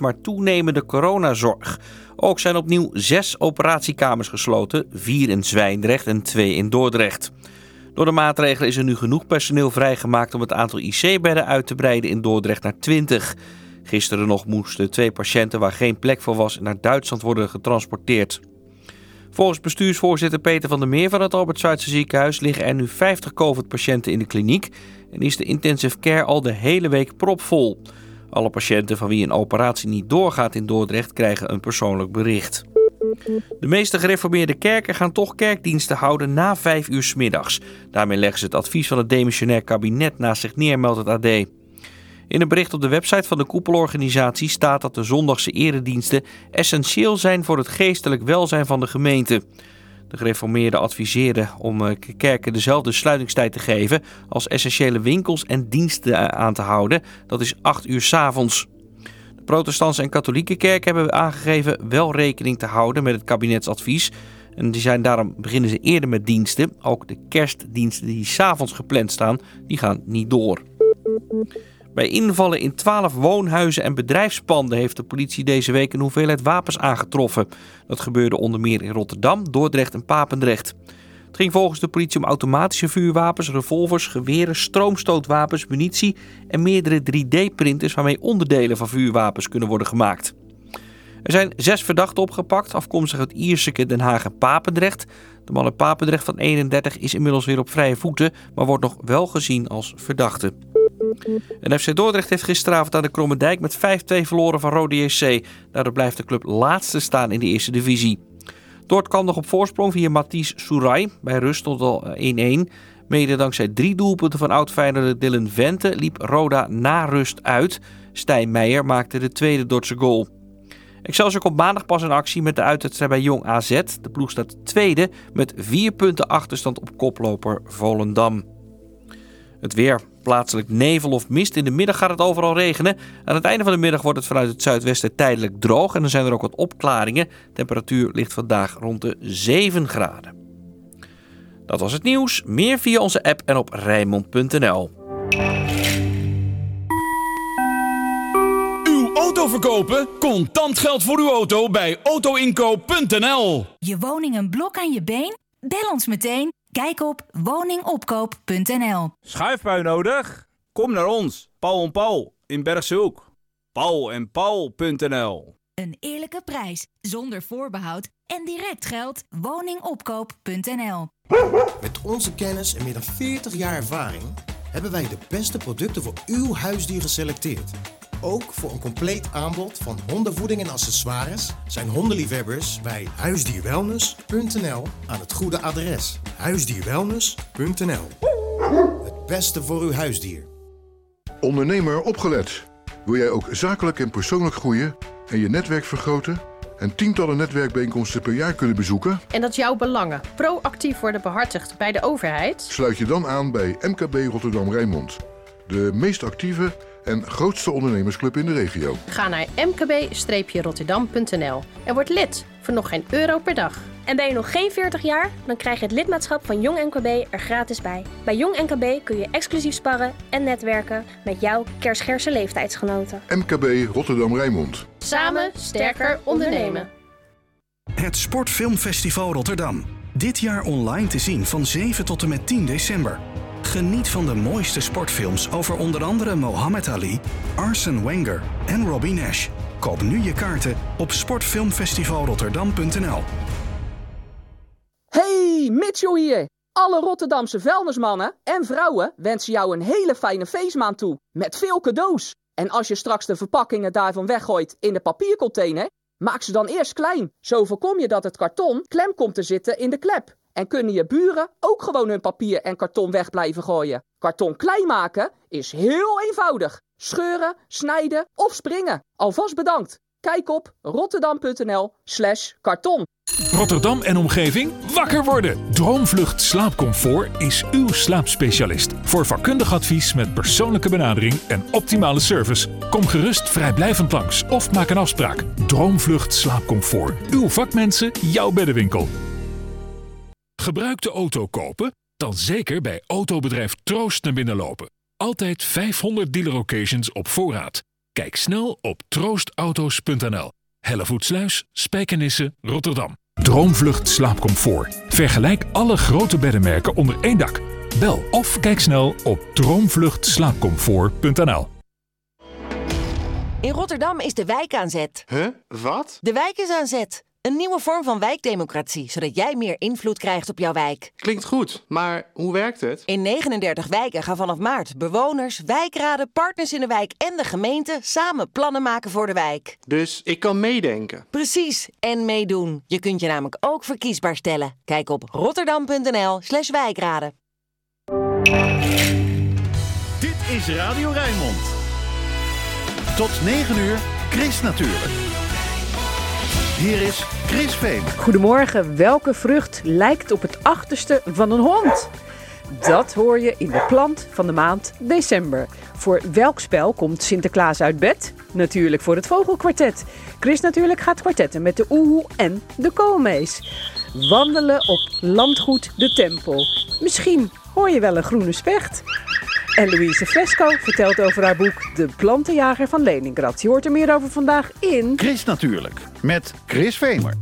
maar toenemende coronazorg. Ook zijn opnieuw zes operatiekamers gesloten, vier in Zwijndrecht en twee in Dordrecht. Door de maatregelen is er nu genoeg personeel vrijgemaakt om het aantal IC-bedden uit te breiden in Dordrecht naar 20. Gisteren nog moesten twee patiënten waar geen plek voor was naar Duitsland worden getransporteerd. Volgens bestuursvoorzitter Peter van der Meer van het Albert Zuidse ziekenhuis liggen er nu 50 COVID-patiënten in de kliniek en is de intensive care al de hele week propvol. Alle patiënten van wie een operatie niet doorgaat in Dordrecht krijgen een persoonlijk bericht. De meeste gereformeerde kerken gaan toch kerkdiensten houden na 5 uur s middags. Daarmee leggen ze het advies van het demissionair kabinet naast zich neer, meldt het AD. In een bericht op de website van de koepelorganisatie staat dat de zondagse erediensten essentieel zijn voor het geestelijk welzijn van de gemeente. De gereformeerden adviseren om eh, kerken dezelfde sluitingstijd te geven als essentiële winkels en diensten aan te houden. Dat is 8 uur s avonds. De protestantse en katholieke kerken hebben aangegeven wel rekening te houden met het kabinetsadvies. En die zijn daarom beginnen ze eerder met diensten. Ook de kerstdiensten die s'avonds gepland staan, die gaan niet door. Bij invallen in 12 woonhuizen en bedrijfspanden heeft de politie deze week een hoeveelheid wapens aangetroffen. Dat gebeurde onder meer in Rotterdam, Dordrecht en Papendrecht. Het ging volgens de politie om automatische vuurwapens, revolvers, geweren, stroomstootwapens, munitie en meerdere 3D-printers waarmee onderdelen van vuurwapens kunnen worden gemaakt. Er zijn zes verdachten opgepakt, afkomstig uit Ierseke, Den Haag en Papendrecht. De man Papendrecht van 31 is inmiddels weer op vrije voeten, maar wordt nog wel gezien als verdachte. En FC Dordrecht heeft gisteravond aan de Kromme Dijk met 5-2 verloren van Rode JC. Daardoor blijft de club laatste staan in de eerste divisie. Dort kwam nog op voorsprong via Mathies Souray. Bij rust stond al 1-1. Eh, Mede dankzij drie doelpunten van oud-Feyenoorder Dylan Vente liep Roda na rust uit. Stijn Meijer maakte de tweede Dordtse goal. Excelsior komt maandag pas in actie met de uitwedstrijd bij Jong AZ. De ploeg staat tweede met vier punten achterstand op koploper Volendam. Het weer. Plaatselijk nevel of mist. In de middag gaat het overal regenen. Aan het einde van de middag wordt het vanuit het zuidwesten tijdelijk droog. En dan zijn er ook wat opklaringen. Temperatuur ligt vandaag rond de 7 graden. Dat was het nieuws. Meer via onze app en op Rijnmond.nl. Uw auto verkopen? Contant geld voor uw auto bij autoinkoop.nl. Je woning een blok aan je been? Bel ons meteen Kijk op woningopkoop.nl. Schuifbui nodig? Kom naar ons, Paul en Paul in Bergshoek. Paul en Paul.nl. Een eerlijke prijs, zonder voorbehoud en direct geld. Woningopkoop.nl. Met onze kennis en meer dan 40 jaar ervaring hebben wij de beste producten voor uw huisdier geselecteerd. Ook voor een compleet aanbod van hondenvoeding en accessoires zijn hondenliefhebbers bij huisdierwellness.nl aan het goede adres. Huisdierwellness.nl Het beste voor uw huisdier. Ondernemer opgelet. Wil jij ook zakelijk en persoonlijk groeien en je netwerk vergroten? En tientallen netwerkbijeenkomsten per jaar kunnen bezoeken? En dat jouw belangen proactief worden behartigd bij de overheid? Sluit je dan aan bij MKB Rotterdam Rijnmond. De meest actieve en grootste ondernemersclub in de regio. Ga naar mkb-rotterdam.nl en word lid voor nog geen euro per dag. En ben je nog geen 40 jaar? Dan krijg je het lidmaatschap van Jong NKB er gratis bij. Bij Jong NKB kun je exclusief sparren en netwerken met jouw kerscherse leeftijdsgenoten. MKB Rotterdam Rijnmond. Samen sterker ondernemen. Het Sportfilmfestival Rotterdam. Dit jaar online te zien van 7 tot en met 10 december. Geniet van de mooiste sportfilms over onder andere Mohammed Ali, Arsene Wenger en Robbie Nash. Koop nu je kaarten op sportfilmfestivalrotterdam.nl. Hey, Mitchell hier! Alle Rotterdamse vuilnismannen en vrouwen wensen jou een hele fijne feestmaand toe. Met veel cadeaus. En als je straks de verpakkingen daarvan weggooit in de papiercontainer, maak ze dan eerst klein. Zo voorkom je dat het karton klem komt te zitten in de klep. En kunnen je buren ook gewoon hun papier en karton weg blijven gooien. Karton klein maken is heel eenvoudig. Scheuren, snijden of springen. Alvast bedankt. Kijk op rotterdam.nl slash karton. Rotterdam en omgeving wakker worden. Droomvlucht slaapcomfort is uw slaapspecialist. Voor vakkundig advies met persoonlijke benadering en optimale service. Kom gerust vrijblijvend langs of maak een afspraak. Droomvlucht slaapcomfort. Uw vakmensen, jouw beddenwinkel. Gebruikte auto kopen? Dan zeker bij autobedrijf Troost naar binnen lopen. Altijd 500 dealer occasions op voorraad. Kijk snel op troostauto's.nl. Hellevoetsluis, Spijkenisse, Rotterdam. Droomvlucht slaapcomfort. Vergelijk alle grote beddenmerken onder één dak. Bel of kijk snel op droomvluchtslaapcomfort.nl. In Rotterdam is de wijk aan zet. Huh? Wat? De wijk is aan zet. Een nieuwe vorm van wijkdemocratie, zodat jij meer invloed krijgt op jouw wijk. Klinkt goed, maar hoe werkt het? In 39 wijken gaan vanaf maart bewoners, wijkraden, partners in de wijk en de gemeente samen plannen maken voor de wijk. Dus ik kan meedenken. Precies, en meedoen. Je kunt je namelijk ook verkiesbaar stellen. Kijk op rotterdam.nl/slash wijkraden. Dit is Radio Rijnmond. Tot 9 uur, Chris natuurlijk. Hier is Chris Veen. Goedemorgen, welke vrucht lijkt op het achterste van een hond? Dat hoor je in de plant van de maand december. Voor welk spel komt Sinterklaas uit bed? Natuurlijk voor het vogelkwartet. Chris natuurlijk gaat kwartetten met de oehoe en de koolmees. Wandelen op landgoed de Tempel. Misschien hoor je wel een groene specht. En Louise Fresco vertelt over haar boek De Plantenjager van Leningrad. Je hoort er meer over vandaag in... Chris natuurlijk, met Chris Vemer.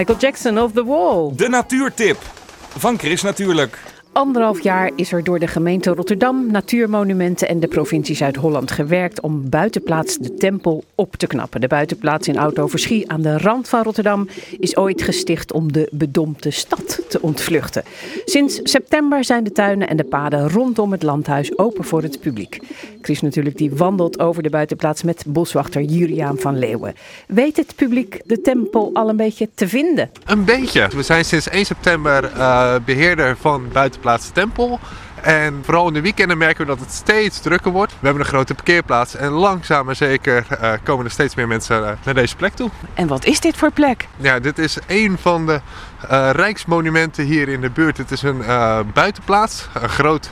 Michael Jackson of The Wall. De natuurtip van Chris natuurlijk. Anderhalf jaar is er door de gemeente Rotterdam, Natuurmonumenten en de provincie Zuid-Holland gewerkt om buitenplaats de Tempel op te knappen. De buitenplaats in Oud-Overschie aan de rand van Rotterdam is ooit gesticht om de bedompte stad te ontvluchten. Sinds september zijn de tuinen en de paden rondom het landhuis open voor het publiek. Chris natuurlijk die wandelt over de buitenplaats met boswachter Juriaan van Leeuwen. Weet het publiek de tempel al een beetje te vinden? Een beetje. We zijn sinds 1 september eh, beheerder van Buitenplaats Tempel. En vooral in de weekenden merken we dat het steeds drukker wordt. We hebben een grote parkeerplaats en langzaam maar zeker eh, komen er steeds meer mensen eh, naar deze plek toe. En wat is dit voor plek? Ja, dit is een van de eh, rijksmonumenten hier in de buurt. Het is een buitenplaats, een groot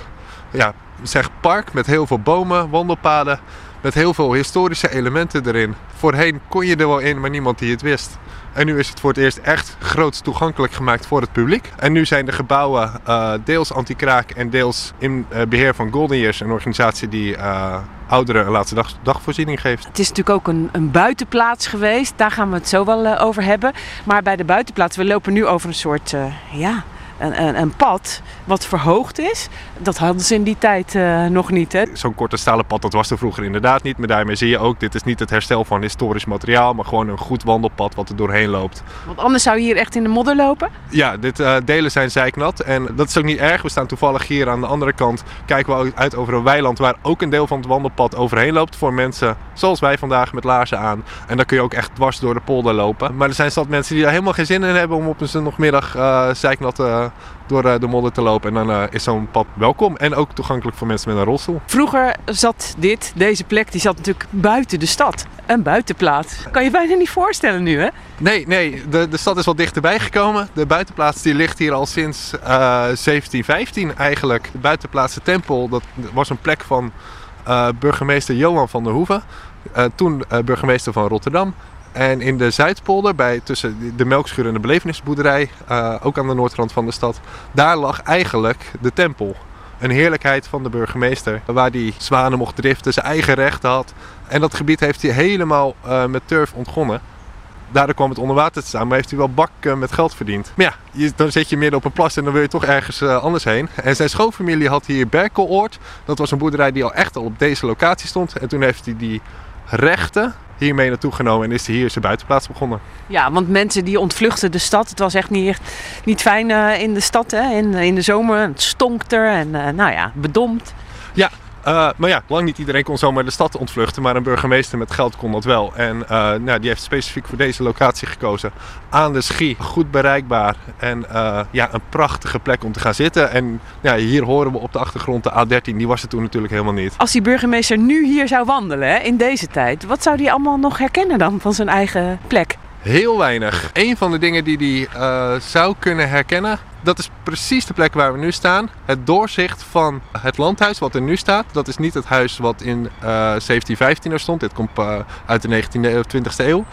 ja, zeg park met heel veel bomen, wandelpaden, met heel veel historische elementen erin. Voorheen kon je er wel in, maar niemand die het wist. En nu is het voor het eerst echt groots toegankelijk gemaakt voor het publiek. En nu zijn de gebouwen eh, deels anti-kraak en deels in eh, beheer van Golden Years, een organisatie die eh, ouderen een laatste dag, dagvoorziening geeft. Het is natuurlijk ook een, een buitenplaats geweest. Daar gaan we het zo wel over hebben. Maar bij de buitenplaats, we lopen nu over een soort, ja, een, een, een pad wat verhoogd is. Dat hadden ze in die tijd eh, nog niet, hè? Zo'n korte stalen pad, dat was er vroeger inderdaad niet. Maar daarmee zie je ook, dit is niet het herstel van historisch materiaal, maar gewoon een goed wandelpad wat er doorheen loopt. Want anders zou je hier echt in de modder lopen. Ja, dit eh, delen zijn zeiknat en dat is ook niet erg. We staan toevallig hier aan de andere kant, kijken we uit over een weiland waar ook een deel van het wandelpad overheen loopt voor mensen zoals wij vandaag met laarzen aan. En dan kun je ook echt dwars door de polder lopen. Maar er zijn zat mensen die daar helemaal geen zin in hebben om op een zondagmiddag eh zeiknat eh, door eh, de modder te lopen. En dan eh, is zo'n pad welkom en ook toegankelijk voor mensen met een rolstoel. Vroeger zat dit, deze plek, die zat natuurlijk buiten de stad. Een buitenplaats. Kan je bijna niet voorstellen nu, hè? Nee, nee, de, de stad is wat dichterbij gekomen. De buitenplaats die ligt hier al sinds eh, 1715 eigenlijk. De buitenplaats de Tempel, dat was een plek van eh, burgemeester Johan van der Hoeven. Eh, toen eh, burgemeester van Rotterdam. En in de Zuidpolder, bij, tussen de melkschuur en de belevenisboerderij, eh, ook aan de noordrand van de stad, daar lag eigenlijk de tempel. Een heerlijkheid van de burgemeester, waar hij zwanen mocht driften, zijn eigen rechten had. En dat gebied heeft hij helemaal eh, met turf ontgonnen. Daardoor kwam het onder water te staan, maar heeft hij wel bakken met geld verdiend. Maar ja, je- dan zit je midden op een plas en dan wil je toch ergens eh, anders heen. En zijn schoonfamilie had hier Berkeloord. Dat was een boerderij die al echt al op deze locatie stond. En toen heeft hij die rechten hiermee naartoe genomen en is hij hier zijn buitenplaats begonnen. Ja, want mensen die ontvluchten de stad. Het was echt niet, echt, niet fijn eh, in de stad, hè? In, in de zomer. Het stonk er en eh, nou ja, bedompt. Ja, eh, maar ja, lang niet iedereen kon zomaar de stad ontvluchten, maar een burgemeester met geld kon dat wel. En eh, nou, die heeft specifiek voor deze locatie gekozen. Aan de Schie, goed bereikbaar en eh, ja, een prachtige plek om te gaan zitten. En ja, hier horen we op de achtergrond de A13, die was er toen natuurlijk helemaal niet. Als die burgemeester nu hier zou wandelen, in deze tijd. Wat zou die allemaal nog herkennen dan van zijn eigen plek? Heel weinig. Een van de dingen die hij eh, zou kunnen herkennen, dat is precies de plek waar we nu staan. Het doorzicht van het landhuis wat er nu staat. Dat is niet het huis wat in eh, 1715 er stond. Dit komt eh, uit de 19e eeuw, 20e eeuw.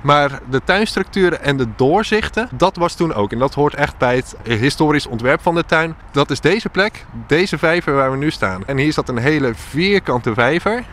Maar de tuinstructuren en de doorzichten, dat was toen ook. En dat hoort echt bij het historisch ontwerp van de tuin. Dat is deze plek, deze vijver waar we nu staan. En hier zat een hele vierkante vijver.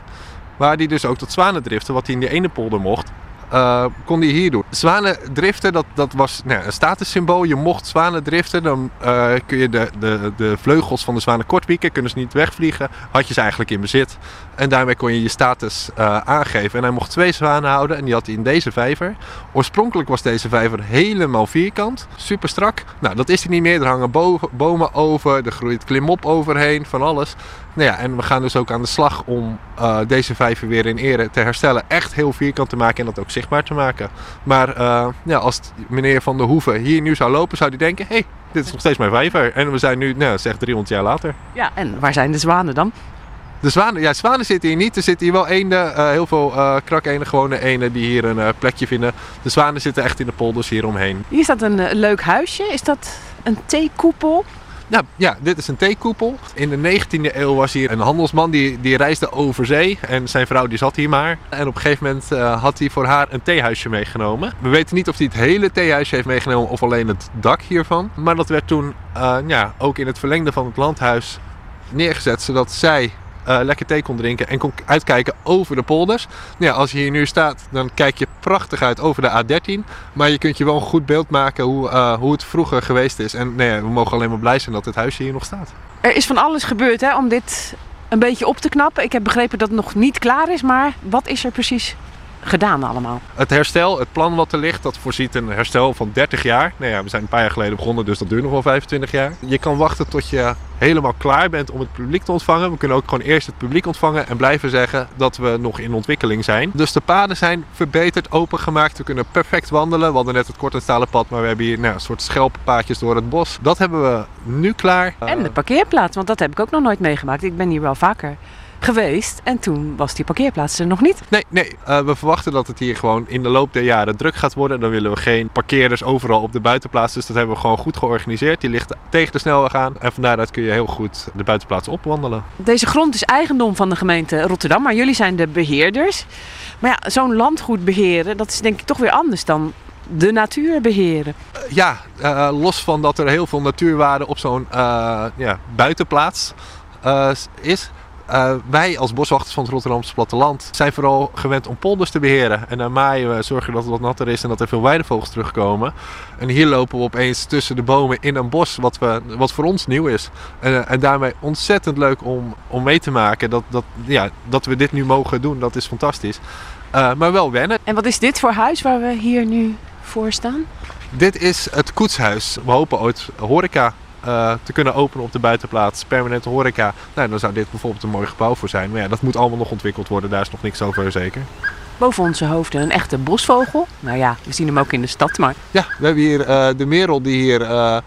Waar die dus ook tot zwanendriften, wat hij in de ene polder mocht, eh, kon hij hier doen. Zwanendriften, dat, dat was nou, een statussymbool. Je mocht zwanendriften, dan eh, kun je de, de, de vleugels van de zwanen kortwieken, kunnen ze niet wegvliegen. Had je ze eigenlijk in bezit. En daarmee kon je je status eh, aangeven. En hij mocht twee zwanen houden en die had hij in deze vijver. Oorspronkelijk was deze vijver helemaal vierkant, super strak. Nou, dat is hij niet meer. Er hangen bo- bomen over, er groeit klimop overheen, van alles. Nou ja, en we gaan dus ook aan de slag om eh, deze vijver weer in ere te herstellen. Echt heel vierkant te maken en dat ook zichtbaar te maken. Maar eh, ja, als meneer Van der Hoeven hier nu zou lopen, zou hij denken... hé, hey, dit is nog steeds mijn vijver. En we zijn nu, nou, zeg 300 jaar later. Ja, en waar zijn de zwanen dan? De zwanen, ja, zwanen zitten hier niet. Er zitten hier wel eenden, eh, heel veel eh krakeenden, gewone eenden die hier een plekje vinden. De zwanen zitten echt in de polders hier omheen. Hier staat een leuk huisje. Is dat een theekoepel? Nou ja, dit is een theekoepel. In de 19e eeuw was hier een handelsman die, die reisde over zee. En zijn vrouw die zat hier maar. En op een gegeven moment eh, had hij voor haar een theehuisje meegenomen. We weten niet of hij het hele theehuisje heeft meegenomen of alleen het dak hiervan. Maar dat werd toen eh, ja, ook in het verlengde van het landhuis neergezet. Zodat zij eh, lekker thee kon drinken en kon uitkijken over de polders. Nou ja, als je hier nu staat, dan kijk je prachtig uit over de A13. Maar je kunt je wel een goed beeld maken hoe, eh, hoe het vroeger geweest is. En nee, we mogen alleen maar blij zijn dat het huisje hier nog staat. Er is van alles gebeurd hè, om dit een beetje op te knappen. Ik heb begrepen dat het nog niet klaar is, maar wat is er precies gedaan allemaal? Het herstel, het plan wat er ligt, dat voorziet een herstel van 30 jaar. Nou ja, we zijn een paar jaar geleden begonnen, dus dat duurt nog wel 25 jaar. Je kan wachten tot je helemaal klaar bent om het publiek te ontvangen. We kunnen ook gewoon eerst het publiek ontvangen en blijven zeggen dat we nog in ontwikkeling zijn. Dus de paden zijn verbeterd, opengemaakt. We kunnen perfect wandelen. We hadden net het kort en stalen pad, maar we hebben hier nou, een soort schelpenpaadjes door het bos. Dat hebben we nu klaar. En de parkeerplaats, want dat heb ik ook nog nooit meegemaakt. Ik ben hier wel vaker geweest en toen was die parkeerplaats er nog niet. Nee, nee. eh, we verwachten dat het hier gewoon in de loop der jaren druk gaat worden. Dan willen we geen parkeerders overal op de buitenplaats. Dus dat hebben we gewoon goed georganiseerd. Die ligt tegen de snelweg aan. En van daaruit kun je heel goed de buitenplaats opwandelen. Deze grond is eigendom van de gemeente Rotterdam, maar jullie zijn de beheerders. Maar ja, zo'n landgoed beheren, dat is denk ik toch weer anders dan de natuur beheren. Ja, eh, los van dat er heel veel natuurwaarde op zo'n eh, ja, buitenplaats eh, is. Eh, wij als boswachters van het Rotterdamse platteland zijn vooral gewend om polders te beheren. En naar maaien we zorgen dat het wat natter is en dat er veel weidevogels terugkomen. En hier lopen we opeens tussen de bomen in een bos, wat, we, wat voor ons nieuw is. En, en daarmee ontzettend leuk om, om mee te maken. Dat, dat, ja, dat we dit nu mogen doen, dat is fantastisch. Eh, maar wel wennen. En wat is dit voor huis waar we hier nu voor staan? Dit is het koetshuis. We hopen ooit horeca eh, te kunnen openen op de buitenplaats. Permanente horeca. Nou, dan zou dit bijvoorbeeld een mooi gebouw voor zijn. Maar ja, dat moet allemaal nog ontwikkeld worden. Daar is nog niks over zeker. Boven onze hoofden een echte bosvogel. Nou ja, we zien hem ook in de stad, maar Ja, we hebben hier eh, de merel die hier eh,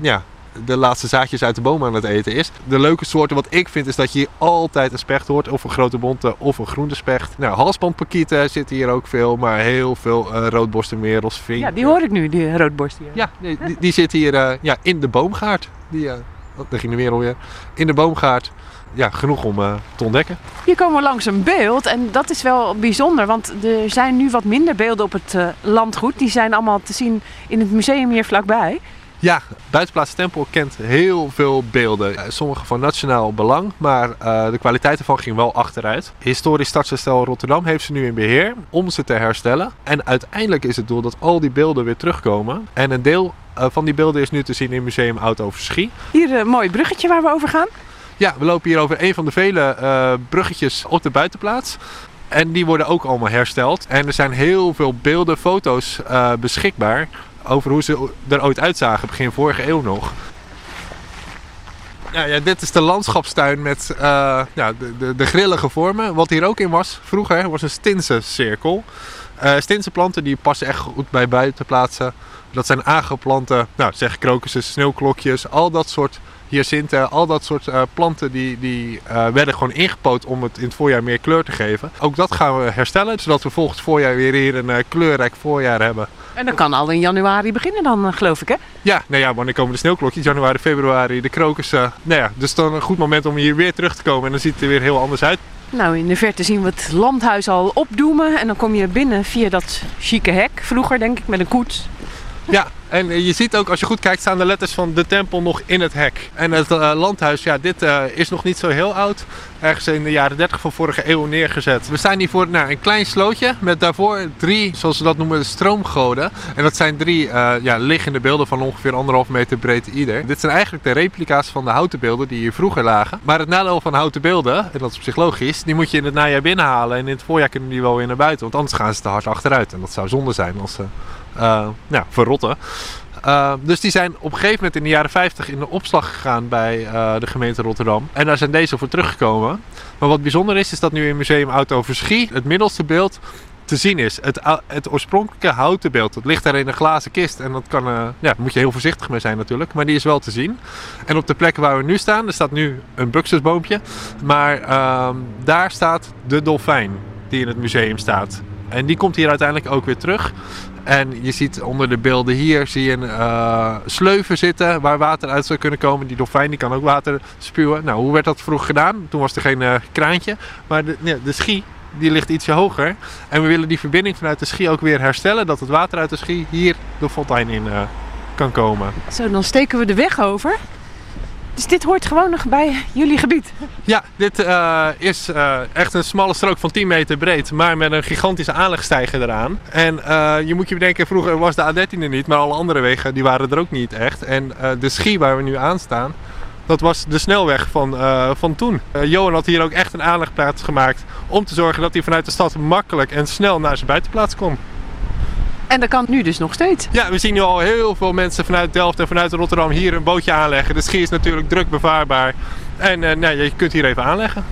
ja, de laatste zaadjes uit de boom aan het eten is. De leuke soorten wat ik vind is dat je hier altijd een specht hoort. Of een grote bonte of een groene specht. Nou, halsbandpakieten zitten hier ook veel. Maar heel veel eh roodborstenmerels, vink. ja, die hoor ik nu, die roodborst hier. Ja, die, die, die zit hier eh, ja, in de boomgaard. Die, eh, oh, daar ging de merel weer. In de boomgaard. Ja, genoeg om eh, te ontdekken. Hier komen we langs een beeld en dat is wel bijzonder, want er zijn nu wat minder beelden op het eh, landgoed. Die zijn allemaal te zien in het museum hier vlakbij. Ja, Buitenplaats Tempel kent heel veel beelden. Eh, Sommige van nationaal belang, maar eh, de kwaliteit ervan ging wel achteruit. Historisch Stadsherstel Rotterdam heeft ze nu in beheer om ze te herstellen. En uiteindelijk is het doel dat al die beelden weer terugkomen. En een deel eh, van die beelden is nu te zien in Museum Oud Overschie. Hier een mooi bruggetje waar we over gaan. Ja, we lopen hier over een van de vele bruggetjes op de buitenplaats. En die worden ook allemaal hersteld. En er zijn heel veel beelden, foto's beschikbaar over hoe ze er ooit uitzagen, begin vorige eeuw nog. Ja, ja, dit is de landschapstuin met eh, ja, de, de, de grillige vormen. Wat hier ook in was vroeger was een stinsencirkel. Eh stinsenplanten die passen echt goed bij buitenplaatsen. Dat zijn aangeplanten, nou, zeg krokussen, sneeuwklokjes, al dat soort hyacinten, al dat soort eh, planten die, die eh, werden gewoon ingepoot om het in het voorjaar meer kleur te geven. Ook dat gaan we herstellen, zodat we volgend voorjaar weer hier een eh, kleurrijk voorjaar hebben. En dat kan al in januari beginnen dan, geloof ik, hè? Ja, nou ja, wanneer komen de sneeuwklokjes? Januari, februari, de krokussen. Nou ja, dus dan een goed moment om hier weer terug te komen. En dan ziet het er weer heel anders uit. Nou, in de verte zien we het landhuis al opdoemen. En dan kom je binnen via dat chique hek. Vroeger, denk ik, met een koets. Ja, en je ziet ook als je goed kijkt staan de letters van de tempel nog in het hek. En het eh, landhuis, ja, dit eh, is nog niet zo heel oud. Ergens in de jaren 30 van vorige eeuw neergezet. We staan hier voor nou, een klein slootje met daarvoor drie, zoals ze dat noemen, stroomgoden. En dat zijn drie eh, ja, liggende beelden van ongeveer anderhalf meter breed ieder. Dit zijn eigenlijk de replica's van de houten beelden die hier vroeger lagen. Maar het nadeel van houten beelden, en dat is psychologisch, die moet je in het najaar binnenhalen. En in het voorjaar kunnen die wel weer naar buiten, want anders gaan ze te hard achteruit. En dat zou zonde zijn als ze nou, verrotten. Uh, dus die zijn op een gegeven moment in de jaren 50 in de opslag gegaan bij uh, de gemeente Rotterdam. En daar zijn deze voor teruggekomen. Maar wat bijzonder is, is dat nu in Museum Auto Verschie het middelste beeld te zien is. Het, het oorspronkelijke houten beeld. Dat ligt daar in een glazen kist. En dat kan, uh, ja, daar moet je heel voorzichtig mee zijn natuurlijk. Maar die is wel te zien. En op de plek waar we nu staan, er staat nu een buxusboompje. Maar ehm, daar staat de dolfijn die in het museum staat. En die komt hier uiteindelijk ook weer terug. En je ziet onder de beelden hier zie je een uh, sleuven zitten waar water uit zou kunnen komen. Die dolfijn die kan ook water spuwen. Nou, hoe werd dat vroeger gedaan? Toen was er geen uh, kraantje. Maar de, ja, de schie die ligt ietsje hoger. En we willen die verbinding vanuit de schie ook weer herstellen. Dat het water uit de schie hier de fontein in uh, kan komen. Zo, dan steken we de weg over. Dus dit hoort gewoon nog bij jullie gebied? Ja, dit eh, is eh, echt een smalle strook van 10 meter breed, maar met een gigantische aanlegstijger eraan. En eh, je moet je bedenken, vroeger was de A13 er niet, maar alle andere wegen die waren er ook niet echt. En de schie waar we nu aan staan, dat was de snelweg van, van toen. Johan had hier ook echt een aanlegplaats gemaakt om te zorgen dat hij vanuit de stad makkelijk en snel naar zijn buitenplaats kon. En dat kan nu dus nog steeds. Ja, we zien nu al heel veel mensen vanuit Delft en vanuit Rotterdam hier een bootje aanleggen. De schie is natuurlijk druk bevaarbaar. En nou, je kunt hier even aanleggen.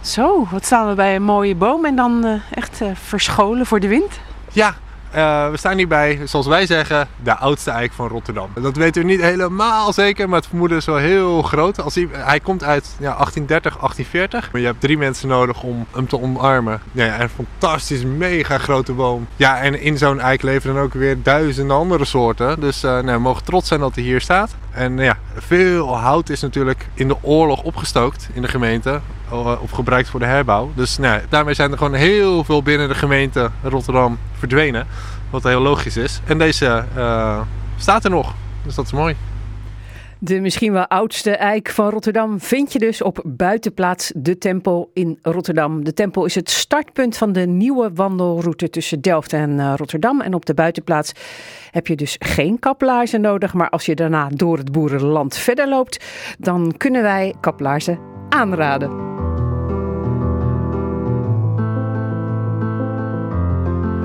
Zo, wat staan we bij een mooie boom en dan eh, echt eh, verscholen voor de wind? Ja, eh, we staan hier bij, zoals wij zeggen, de oudste eik van Rotterdam. Dat weten we niet helemaal zeker, maar het vermoeden is wel heel groot. Als hij, hij komt uit ja, 1830, 1840. Maar je hebt drie mensen nodig om hem te omarmen. Ja, een fantastisch, mega grote boom. Ja, en in zo'n eik leven dan ook weer duizenden andere soorten. Dus eh, nou, we mogen trots zijn dat hij hier staat. En ja, veel hout is natuurlijk in de oorlog opgestookt in de gemeente. eh, Of gebruikt voor de herbouw. Dus nou, daarmee zijn er gewoon heel veel binnen de gemeente Rotterdam verdwenen. Wat heel logisch is. En deze eh, staat er nog. Dus dat is mooi. De misschien wel oudste eik van Rotterdam vind je dus op buitenplaats De Tempel in Rotterdam. De Tempel is het startpunt van de nieuwe wandelroute tussen Delft en eh, Rotterdam. En op de buitenplaats heb je dus geen kaplaarzen nodig. Maar als je daarna door het boerenland verder loopt, dan kunnen wij kaplaarzen aanraden.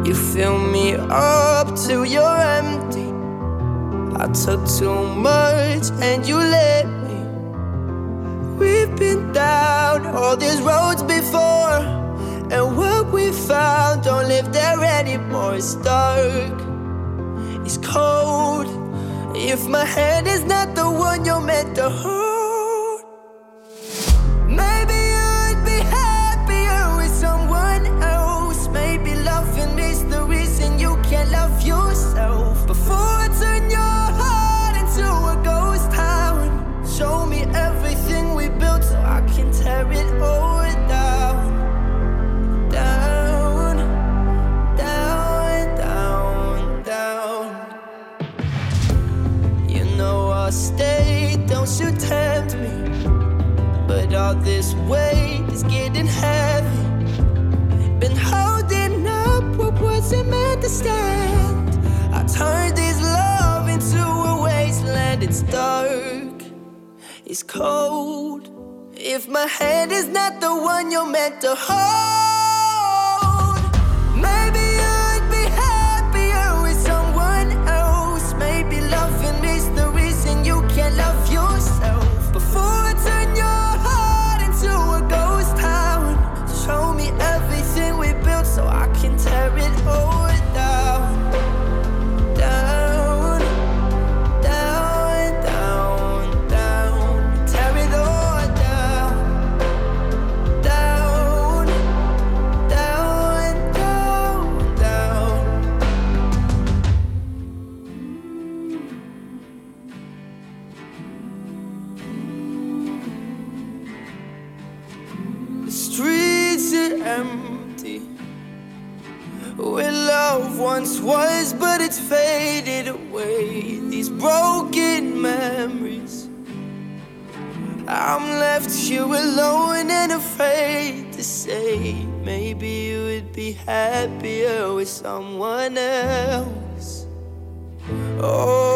You fill me up till you're empty. I took too much and you let me. We've been down all these roads before, and what we found don't live there anymore. It's dark, it's cold. If my hand is not the one you're meant to hold, maybe you'd be happier with someone else. Maybe loving the reason you can't love I'll stay, don't you tempt me. But all this weight is getting heavy. Been holding up what wasn't meant to stand. I turned this love into a wasteland. It's dark, it's cold. If my hand is not the one you're meant to hold, faded away. These broken memories. I'm left here alone and afraid to say. Maybe you would be happier with someone else. Oh,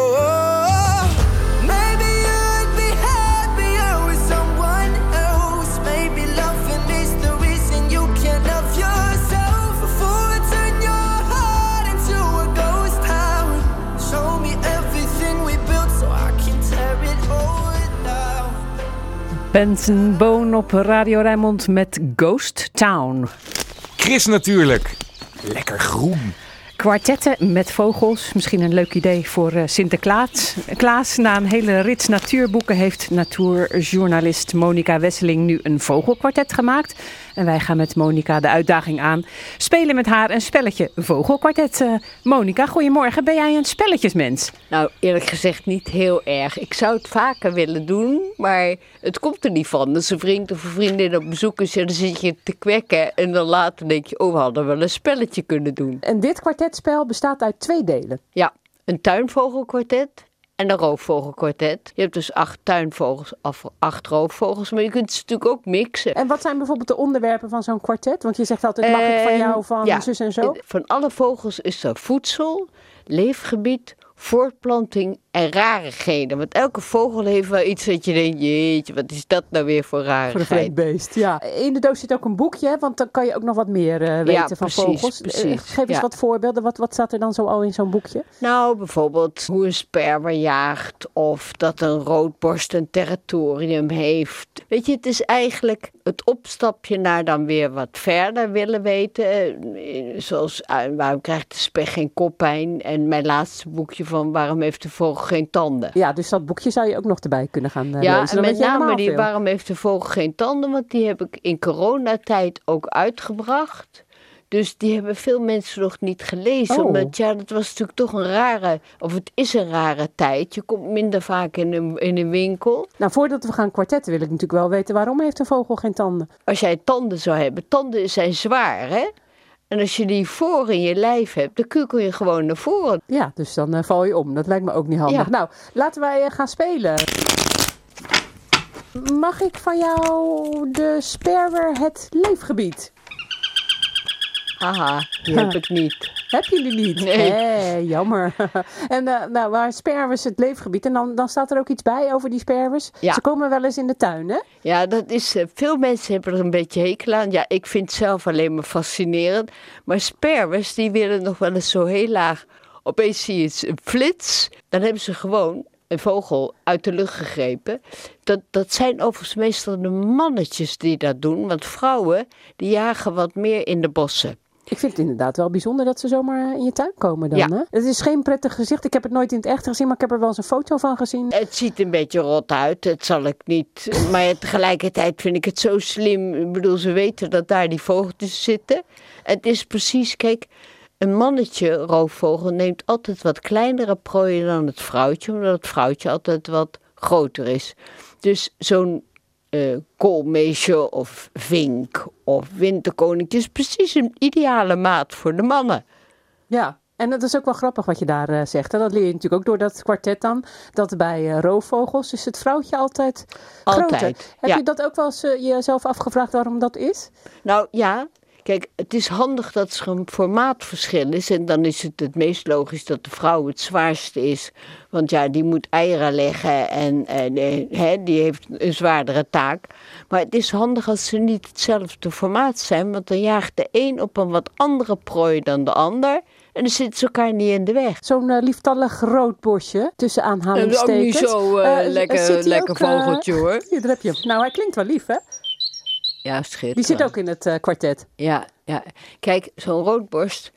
Benson Boon op Radio Rijnmond met Ghost Town. Chris natuurlijk. Lekker groen. Kwartetten met vogels, misschien een leuk idee voor eh, Sinterklaas. Klaas, na een hele rits natuurboeken heeft natuurjournalist Monica Wesseling nu een vogelkwartet gemaakt. En wij gaan met Monica de uitdaging aan. Spelen met haar een spelletje vogelkwartet. Eh, Monica, goedemorgen. Ben jij een spelletjesmens? Nou, eerlijk gezegd niet heel erg. Ik zou het vaker willen doen, maar het komt er niet van. Dat een vriend of een vriendin op bezoek is en dan zit je te kwekken. En dan later denk je, oh, we hadden wel een spelletje kunnen doen. En dit kwartetspel bestaat uit twee delen. Ja, een tuinvogelkwartet en een roofvogelkwartet. Je hebt dus acht tuinvogels of acht roofvogels, maar je kunt ze natuurlijk ook mixen. En wat zijn bijvoorbeeld de onderwerpen van zo'n kwartet? Want je zegt altijd, mag ik van jou, van ja, zus en zo? Van alle vogels is er voedsel, leefgebied, voortplanting en rarigheden. Want elke vogel heeft wel iets dat je denkt, jeetje, wat is dat nou weer voor Voor een rarigheid? vreemd beest, ja. In de doos zit ook een boekje, want dan kan je ook nog wat meer eh, weten Ja, van vogels. Eh, precies, Geef eens ja. wat voorbeelden. Wat, wat staat er dan zo al in zo'n boekje? Nou, bijvoorbeeld hoe een sperwer jaagt of dat een roodborst een territorium heeft. Weet je, het is eigenlijk het opstapje naar dan weer wat verder willen weten. Eh, Zoals waarom krijgt de spek geen koppijn? En mijn laatste boekje van waarom heeft de vogel geen tanden? Ja, dus dat boekje zou je ook nog erbij kunnen gaan eh, Ja, lezen. en Dan met name die waarom heeft de vogel geen tanden? Want die heb ik in coronatijd ook uitgebracht. Dus die hebben veel mensen nog niet gelezen. Oh. Omdat ja, dat was natuurlijk toch een rare, of het is een rare tijd. Je komt minder vaak in een, in een winkel. Nou, voordat we gaan kwartetten wil ik natuurlijk wel weten waarom heeft een vogel geen tanden? Als jij tanden zou hebben, tanden zijn zwaar hè. En als je die voor in je lijf hebt, dan kukel je gewoon naar voren. Ja, dus dan eh, val je om. Dat lijkt me ook niet handig. Ja. Nou, laten wij eh, gaan spelen. Mag ik van jou de sperwer het leefgebied? Haha, die heb ik niet. Heb je die niet? Nee. Jammer. en eh, nou, waar sperwers het leefgebied. En dan, dan staat er ook iets bij over die sperwers. Ja. Ze komen wel eens in de tuin, hè? Ja, dat is, eh, veel mensen hebben er een beetje hekel aan. Ja, ik vind het zelf alleen maar fascinerend. Maar sperwers, die willen nog wel eens zo heel laag. Opeens zie je het, een flits. Dan hebben ze gewoon een vogel uit de lucht gegrepen. Dat, dat zijn overigens meestal de mannetjes die dat doen. Want vrouwen, die jagen wat meer in de bossen. Ik vind het inderdaad wel bijzonder dat ze zomaar in je tuin komen dan. Ja. Hè? Het is geen prettig gezicht. Ik heb het nooit in het echt gezien, maar ik heb er wel eens een foto van gezien. Het ziet een beetje rot uit, dat zal ik niet. Maar tegelijkertijd vind ik het zo slim. Ik bedoel, ze weten dat daar die vogeltjes zitten. Het is precies, kijk, een mannetje roofvogel neemt altijd wat kleinere prooien dan het vrouwtje, omdat het vrouwtje altijd wat groter is. Dus zo'n eh koolmeesje of vink of winterkoninkje is precies een ideale maat voor de mannen. Ja, en dat is ook wel grappig wat je daar eh, zegt. Hè? Dat leer je natuurlijk ook door dat kwartet dan. Dat bij eh, roofvogels is het vrouwtje altijd, Altijd, groter. Heb ja. je dat ook wel eens jezelf afgevraagd waarom dat is? Nou ja, kijk, het is handig dat er een formaatverschil is. En dan is het het meest logisch dat de vrouw het zwaarste is. Want ja, die moet eieren leggen en, en hè, die heeft een zwaardere taak. Maar het is handig als ze niet hetzelfde formaat zijn. Want dan jaagt de een op een wat andere prooi dan de ander. En dan zitten ze elkaar niet in de weg. Zo'n eh, lieftallig rood bosje tussen Dat aanhalingstekens. is ook niet zo eh, Eh, lekker, zit die lekker ook, eh, vogeltje hoor. Hier, daar heb je hem. Nou, hij klinkt wel lief, hè? Ja, schitterend. Die zit ook in het eh, kwartet. Ja, ja. Kijk, zo'n roodborst.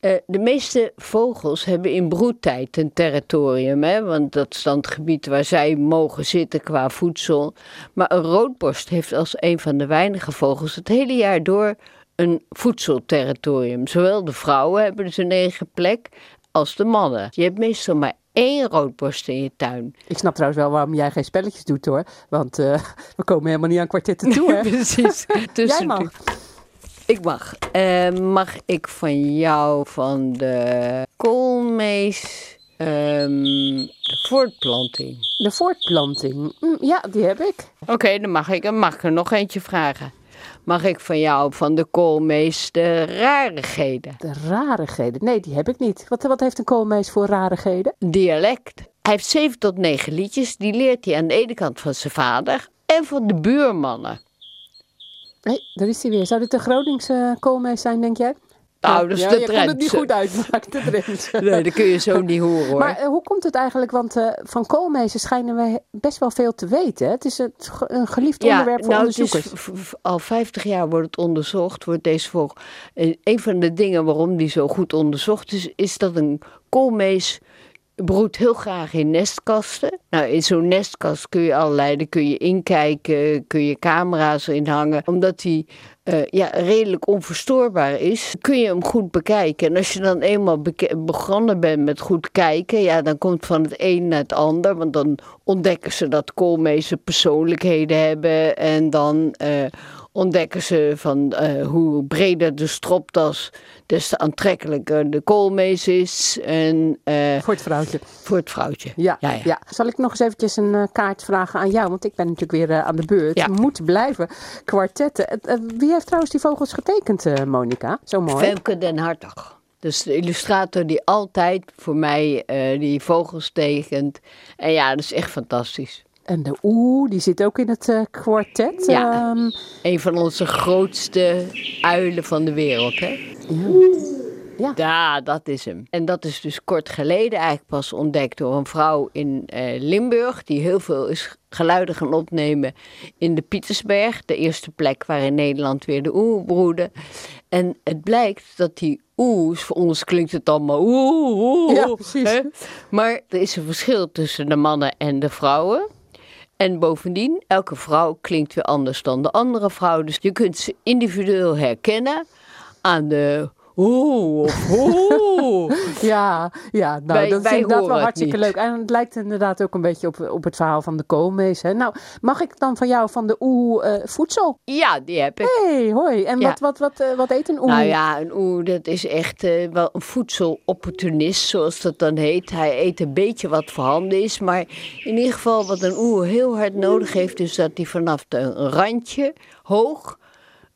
eh, de meeste vogels hebben in broedtijd een territorium, hè? want dat is dan het gebied waar zij mogen zitten qua voedsel. Maar een roodborst heeft als een van de weinige vogels het hele jaar door een voedselterritorium. Zowel de vrouwen hebben dus een eigen plek als de mannen. Je hebt meestal maar één roodborst in je tuin. Ik snap trouwens wel waarom jij geen spelletjes doet, hoor. Want eh, we komen helemaal niet aan kwartetten toe, hè? Precies. Jij mag. Ik mag. Eh, mag ik van jou van de koolmees ehm, de voortplanting? De voortplanting. Mm, ja, die heb ik. Oké, dan mag ik, dan mag ik er nog eentje vragen. Mag ik van jou van de koolmees de rarigheden? De rarigheden? Nee, die heb ik niet. Wat, wat heeft een koolmees voor rarigheden? Dialect. Hij heeft zeven tot negen liedjes. Die leert hij aan de ene kant van zijn vader en van de buurmannen. Nee, daar is hij weer. Zou dit de Groningse koolmees zijn, denk jij? Nou, dat is ja, de je kon het niet goed uitmaken, de Drentse. Nee, dat kun je zo niet horen hoor. Maar eh, hoe komt het eigenlijk? Want eh, van koolmezen schijnen we best wel veel te weten. Het is ge- een geliefd onderwerp voor nou, het is onderzoekers. al 50 jaar wordt het onderzocht, wordt deze vogel. En een van de dingen waarom die zo goed onderzocht is, is dat een koolmees broedt heel graag in nestkasten. Nou, in zo'n nestkast kun je allerlei, daar kun je inkijken, kun je camera's in hangen. Omdat die eh, ja, redelijk onverstoorbaar is, kun je hem goed bekijken. En als je dan eenmaal begonnen bent met goed kijken, ja, dan komt van het een naar het ander. Want dan ontdekken ze dat koolmezen persoonlijkheden hebben. En dan eh, ontdekken ze van eh, hoe breder de stropdas, des te aantrekkelijker de koolmees is. En, eh, Voor het vrouwtje. Voor het vrouwtje. Ja, Ja, ja, ja. Zal ik nog eens eventjes een eh, kaart vragen aan jou? Want ik ben natuurlijk weer eh, aan de beurt. Moet blijven. Kwartetten. Wie heeft trouwens die vogels getekend, Monica? Zo mooi. Femke den Hartog. Dus de illustrator die altijd voor mij die vogels tekent. En ja, dat is echt fantastisch. En de oeh, die zit ook in het kwartet. Ja, Ehm, een van onze grootste uilen van de wereld, hè? Ja. Ja, dat is hem. En dat is dus kort geleden eigenlijk pas ontdekt door een vrouw in eh, Limburg, die heel veel is geluiden gaan opnemen in de Pietersberg, de eerste plek waar in Nederland weer de broeden. En het blijkt dat die oehs, voor ons klinkt het allemaal oeh, Ja, precies. hè? maar er is een verschil tussen de mannen en de vrouwen. En bovendien, elke vrouw klinkt weer anders dan de andere vrouw. Dus je kunt ze individueel herkennen aan de oeh ja, ja nou, Wij- dat is inderdaad wel hartstikke leuk. En het lijkt inderdaad ook een beetje op, op het verhaal van de koolmees. Hè? Nou, mag ik dan van jou van de oeh eh, voedsel? Ja, die heb ik. hey, hoi. En Ja. wat, wat, wat, eh, wat eet een oeh? Nou ja, een oeh, dat is echt eh, wel een voedselopportunist, zoals dat dan heet. Hij eet een beetje wat voorhanden is, maar in ieder geval wat een oeh heel hard nodig heeft, is dat hij vanaf een randje hoog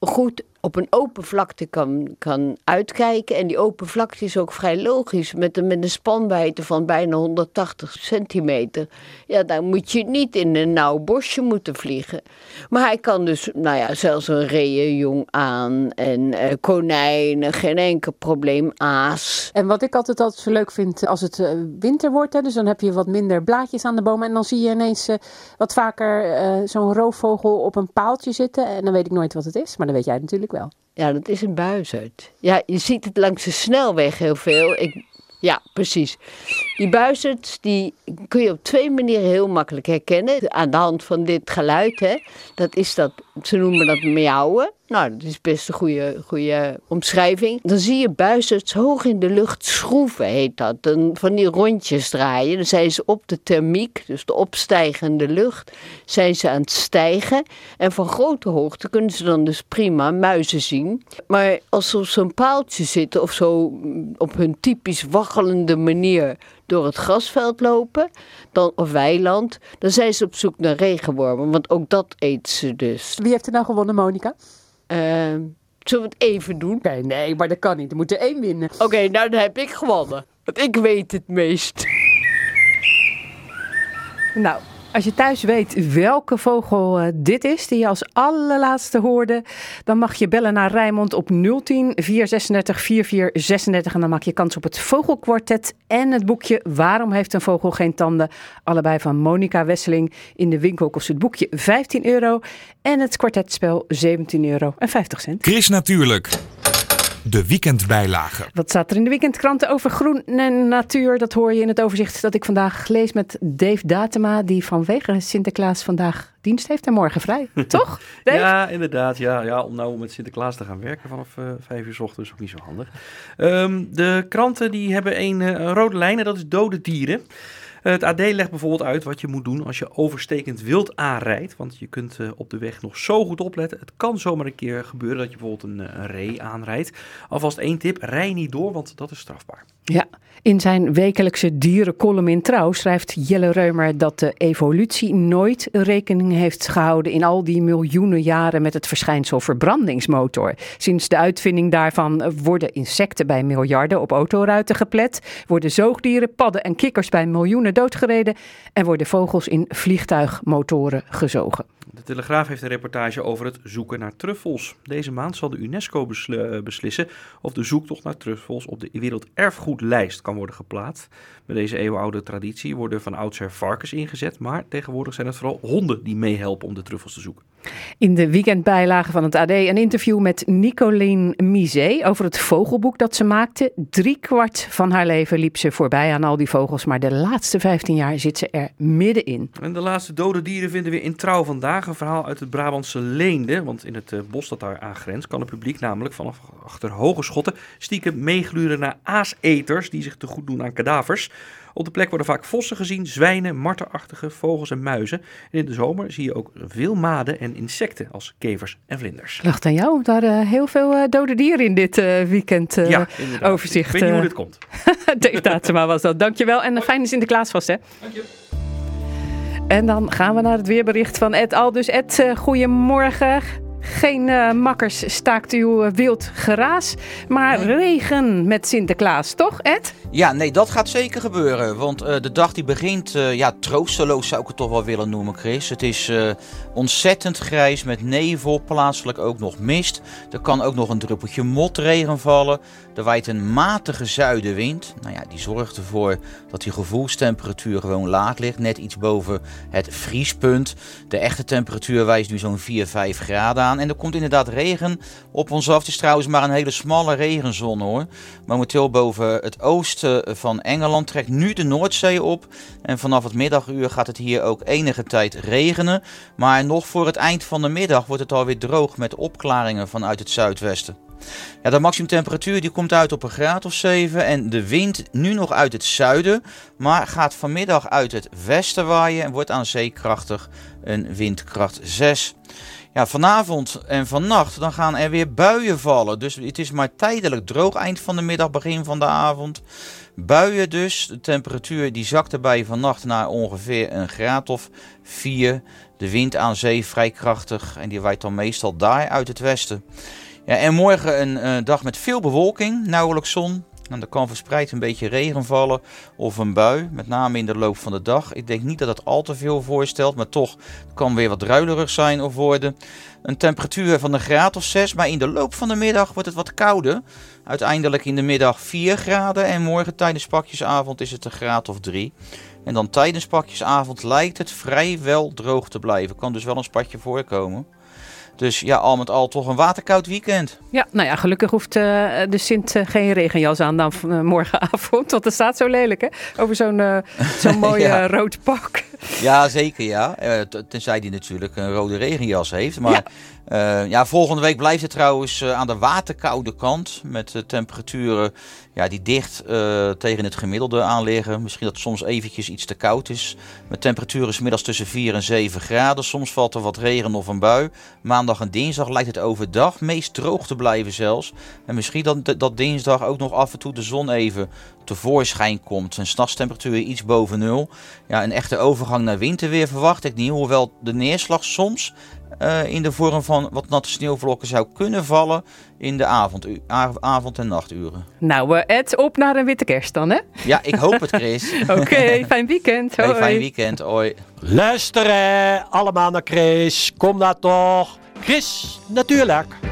goed op een open vlakte kan, kan uitkijken. En die open vlakte is ook vrij logisch, met een, met een spanwijdte van bijna 180 centimeter. Ja, daar moet je niet in een nauw bosje moeten vliegen. Maar hij kan dus, nou ja, zelfs een reeënjong aan en eh, konijnen, geen enkel probleem, aas. En wat ik altijd altijd zo leuk vind als het eh, winter wordt, hè, dus dan heb je wat minder blaadjes aan de bomen. En dan zie je ineens eh, wat vaker eh, zo'n roofvogel op een paaltje zitten. En dan weet ik nooit wat het is, maar dat weet jij natuurlijk wel. Ja, dat is een buizerd. Ja, je ziet het langs de snelweg heel veel. Ik, ja, precies. Die buizerds die kun je op twee manieren heel makkelijk herkennen. Aan de hand van dit geluid, hè. Dat is dat, ze noemen dat miauwen. Nou, dat is best een goede, goede omschrijving. Dan zie je buizerds hoog in de lucht schroeven, heet dat. Dan van die rondjes draaien. Dan zijn ze op de thermiek, dus de opstijgende lucht, zijn ze aan het stijgen. En van grote hoogte kunnen ze dan dus prima muizen zien. Maar als ze op zo'n paaltje zitten of zo op hun typisch waggelende manier door het grasveld lopen, dan, of weiland, dan zijn ze op zoek naar regenwormen. Want ook dat eten ze dus. Wie heeft er nou gewonnen, Monica? Ehm, zullen we het even doen? Oké, nee, maar dat kan niet. Er moet er één winnen. Oké, nou dan heb ik gewonnen. Want ik weet het meest. Nou, als je thuis weet welke vogel eh, dit is, die je als allerlaatste hoorde, dan mag je bellen naar Rijnmond op 010 436 4436 en dan maak je kans op het Vogelkwartet en het boekje Waarom heeft een vogel geen tanden? Allebei van Monica Wesseling. In de winkel kost het boekje 15 euro en het kwartetspel 17 euro en 50 cent. Chris Natuurlijk. De weekendbijlage. Wat staat er in de weekendkranten over groen en natuur? Dat hoor je in het overzicht dat ik vandaag lees met Dave Datema, die vanwege Sinterklaas vandaag dienst heeft en morgen vrij. Toch? Dave? Ja, inderdaad. Ja, ja, om nou met Sinterklaas te gaan werken vanaf eh, vijf uur s ochtends is ook niet zo handig. Ehm, de kranten die hebben een, eh, een rode lijn en dat is dode dieren. Eh, Het AD legt bijvoorbeeld uit wat je moet doen als je overstekend wild aanrijdt. Want je kunt eh, op de weg nog zo goed opletten. Het kan zomaar een keer gebeuren dat je bijvoorbeeld een, eh, een ree aanrijdt. Alvast één tip, rij niet door, want dat is strafbaar. Ja, in zijn wekelijkse dierencolumn in Trouw schrijft Jelle Reumer dat de evolutie nooit rekening heeft gehouden in al die miljoenen jaren met het verschijnsel verbrandingsmotor. Sinds de uitvinding daarvan worden insecten bij miljarden op autoruiten geplet, worden zoogdieren, padden en kikkers bij miljoenen doodgereden en worden vogels in vliegtuigmotoren gezogen. De Telegraaf heeft een reportage over het zoeken naar truffels. Deze maand zal de UNESCO eh, beslissen of de zoektocht naar truffels op de werelderfgoedlijst kan worden geplaatst. Met deze eeuwenoude traditie worden van oudsher varkens ingezet, maar tegenwoordig zijn het vooral honden die meehelpen om de truffels te zoeken. In de weekendbijlage van het AD een interview met Nicolien Mizet over het vogelboek dat ze maakte. Drie kwart van haar leven liep ze voorbij aan al die vogels, maar de laatste 15 jaar zit ze er middenin. En de laatste dode dieren vinden we in Trouw vandaag. Een verhaal uit het Brabantse Leende. Want in het eh, bos dat daar aangrenst kan het publiek namelijk vanaf achter hoge schotten stiekem meegluren naar aaseters die zich te goed doen aan kadavers. Op de plek worden vaak vossen gezien, zwijnen, marterachtige vogels en muizen. En in de zomer zie je ook veel maden en insecten als kevers en vlinders. Lacht aan jou. Daar uh, heel veel uh, dode dieren in dit uh, weekend ja, overzicht. Ik weet niet hoe dit komt. Dave Datema was dat. Dankjewel en een fijne Sinterklaas vast hè. Dank je. En dan gaan we naar het weerbericht van Ed Aldus. Ed, uh, goedemorgen. Geen uh, makkers staakt uw uh, wild geraas, maar nee. regen met Sinterklaas, toch Ed? Ja, nee, dat gaat zeker gebeuren. Want uh, de dag die begint, ja, troosteloos zou ik het toch wel willen noemen, Chris. Het is ontzettend grijs met nevel, plaatselijk ook nog mist. Er kan ook nog een druppeltje motregen vallen. Er waait een matige zuidenwind. Nou ja, die zorgt ervoor dat die gevoelstemperatuur gewoon laag ligt. Net iets boven het vriespunt. De echte temperatuur wijst nu zo'n 4, 5 graden aan. En er komt inderdaad regen op ons af. Het is trouwens maar een hele smalle regenzone hoor. Momenteel boven het oosten van Engeland trekt nu de Noordzee op. En vanaf het middaguur gaat het hier ook enige tijd regenen. Maar nog voor het eind van de middag wordt het alweer droog met opklaringen vanuit het zuidwesten. Ja, de maximumtemperatuur die komt uit op een graad of 7 en de wind nu nog uit het zuiden, maar gaat vanmiddag uit het westen waaien en wordt aan zee krachtig een windkracht 6. Ja, vanavond en vannacht dan gaan er weer buien vallen. Dus het is maar tijdelijk droog eind van de middag, begin van de avond. Buien dus. De temperatuur die zakt erbij vannacht naar ongeveer een graad of 4. De wind aan zee vrij krachtig en die waait dan meestal daar uit het westen. Ja, en morgen een uh, dag met veel bewolking, nauwelijks zon. En er kan verspreid een beetje regen vallen of een bui, met name in de loop van de dag. Ik denk niet dat het al te veel voorstelt, maar toch kan weer wat druilerig zijn of worden. Een temperatuur van een graad of 6, maar in de loop van de middag wordt het wat kouder. Uiteindelijk in de middag 4 graden en morgen tijdens pakjesavond is het een graad of 3. En dan tijdens pakjesavond lijkt het vrijwel droog te blijven. Kan dus wel een spatje voorkomen. Dus ja, al met al toch een waterkoud weekend. Ja, nou ja, gelukkig hoeft uh, de Sint uh, geen regenjas aan dan uh, morgenavond. Want het staat zo lelijk, hè? Over zo'n zo'n mooi ja. rood pak. Ja, zeker ja. tenzij die natuurlijk een rode regenjas heeft. Maar ja, ja volgende week blijft het trouwens aan de waterkoude kant. Met temperaturen ja, die dicht tegen het gemiddelde aan liggen. Misschien dat het soms eventjes iets te koud is. Met temperaturen middags tussen 4 en 7 graden. Soms valt er wat regen of een bui. Maandag en dinsdag lijkt het overdag meest droog te blijven zelfs. En misschien dat, dat dinsdag ook nog af en toe de zon even tevoorschijn komt. Een s'nachtstemperatuur iets boven nul. Ja, een echte overgang naar winterweer verwacht ik niet. Hoewel de neerslag soms uh, in de vorm van wat natte sneeuwvlokken zou kunnen vallen in de avond, avond- en nachturen. Nou, uh, Ed, op naar een witte kerst dan, hè? Ja, ik hoop het, Chris. Oké, okay, fijn weekend. Hoi. Hey, fijn weekend, hoi. Luisteren allemaal naar Chris. Kom daar toch. Chris, natuurlijk.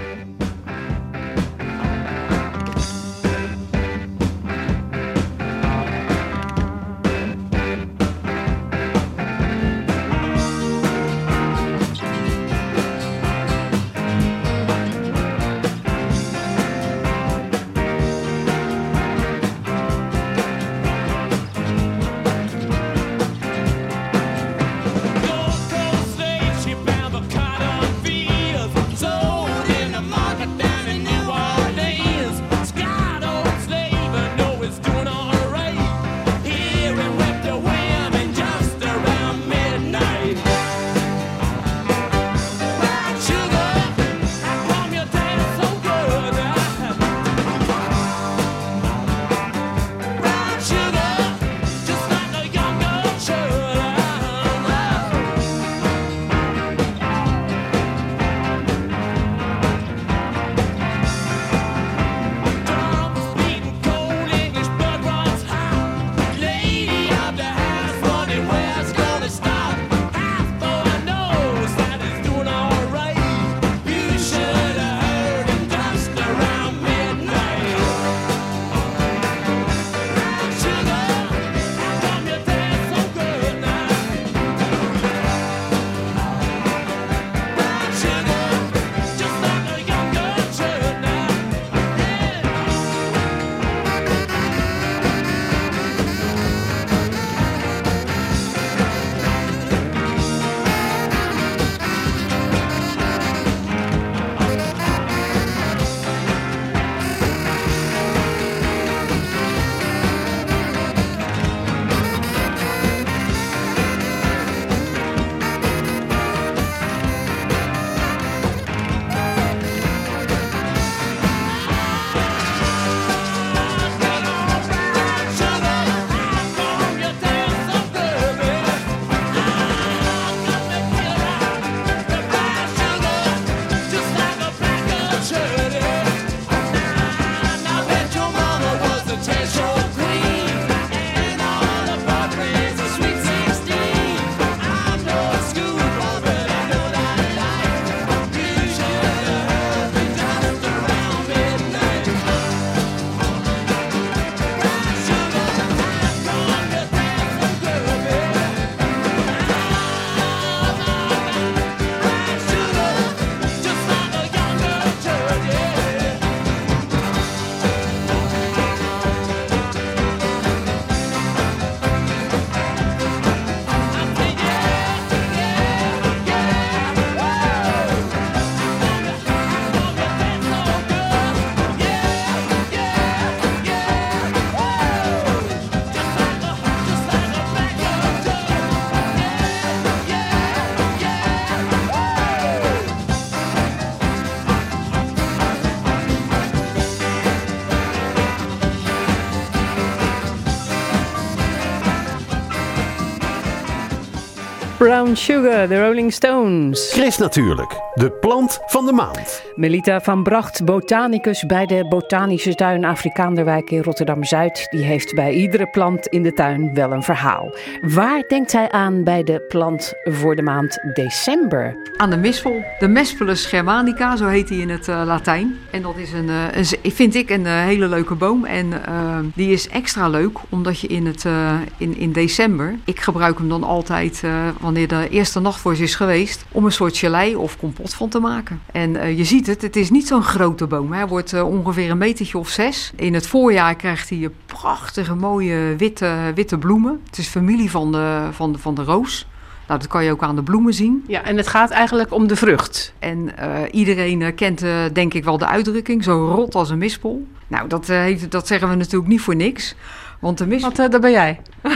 Brown Sugar, de Rolling Stones. Chris natuurlijk, de plant van de maand. Melita van Bracht, botanicus bij de Botanische Tuin Afrikaanderwijk in Rotterdam-Zuid. Die heeft bij iedere plant in de tuin wel een verhaal. Waar denkt zij aan bij de plant voor de maand december? Aan de mispel. De Mespelus germanica, zo heet die in het eh, Latijn. En dat is een, eh, een z- vind ik een eh, hele leuke boom. En eh, die is extra leuk omdat je in, het, eh, in, in december... Ik gebruik hem dan altijd eh, wanneer de eerste nachtvorst is geweest... om een soort gelei of kompot van te maken. En eh, je ziet het, het is niet zo'n grote boom. Hij wordt eh, ongeveer een metertje of zes. In het voorjaar krijgt hij prachtige mooie witte, witte bloemen. Het is familie van de, van de, van de roos. Nou, dat kan je ook aan de bloemen zien. Ja, en het gaat eigenlijk om de vrucht. En eh, iedereen eh, kent eh, denk ik wel de uitdrukking, zo rot als een mispel. Nou, dat, heeft, dat zeggen we natuurlijk niet voor niks. Want de mispel... Wat, daar ben jij.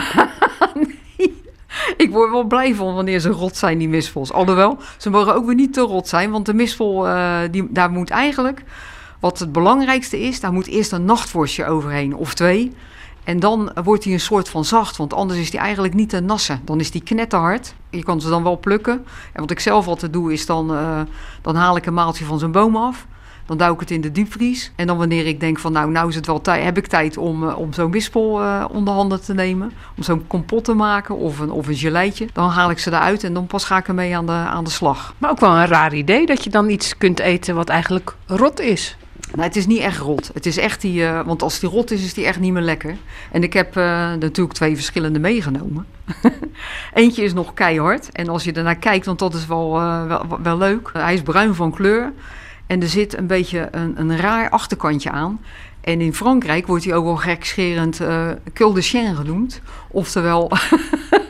Ik word wel blij van wanneer ze rot zijn, die mispels. Alhoewel, ze mogen ook weer niet te rot zijn. Want de mispel, die, daar moet eigenlijk... Wat het belangrijkste is, daar moet eerst een nachtworstje overheen. Of twee. En dan wordt hij een soort van zacht. Want anders is die eigenlijk niet te nassen. Dan is die knetterhard. Je kan ze dan wel plukken. En wat ik zelf altijd doe, is dan, eh, dan haal ik een maaltje van zijn boom af. Dan duw ik het in de diepvries. En dan wanneer ik denk van nou, nou is het wel tijd, heb ik tijd om, eh, om zo'n wispel eh, onder handen te nemen. Om zo'n kompot te maken of een, of een geleitje. Dan haal ik ze eruit en dan pas ga ik ermee aan de, aan de slag. Maar ook wel een raar idee dat je dan iets kunt eten wat eigenlijk rot is. Nou, het is niet echt rot. Het is echt die, eh, want als die rot is, is die echt niet meer lekker. En ik heb eh, natuurlijk twee verschillende meegenomen. Eentje is nog keihard. En als je ernaar kijkt, want dat is wel, eh, wel, wel leuk. hij is bruin van kleur. En er zit een beetje een, een raar achterkantje aan. En in Frankrijk wordt hij ook wel gekscherend cul de chien genoemd. Oftewel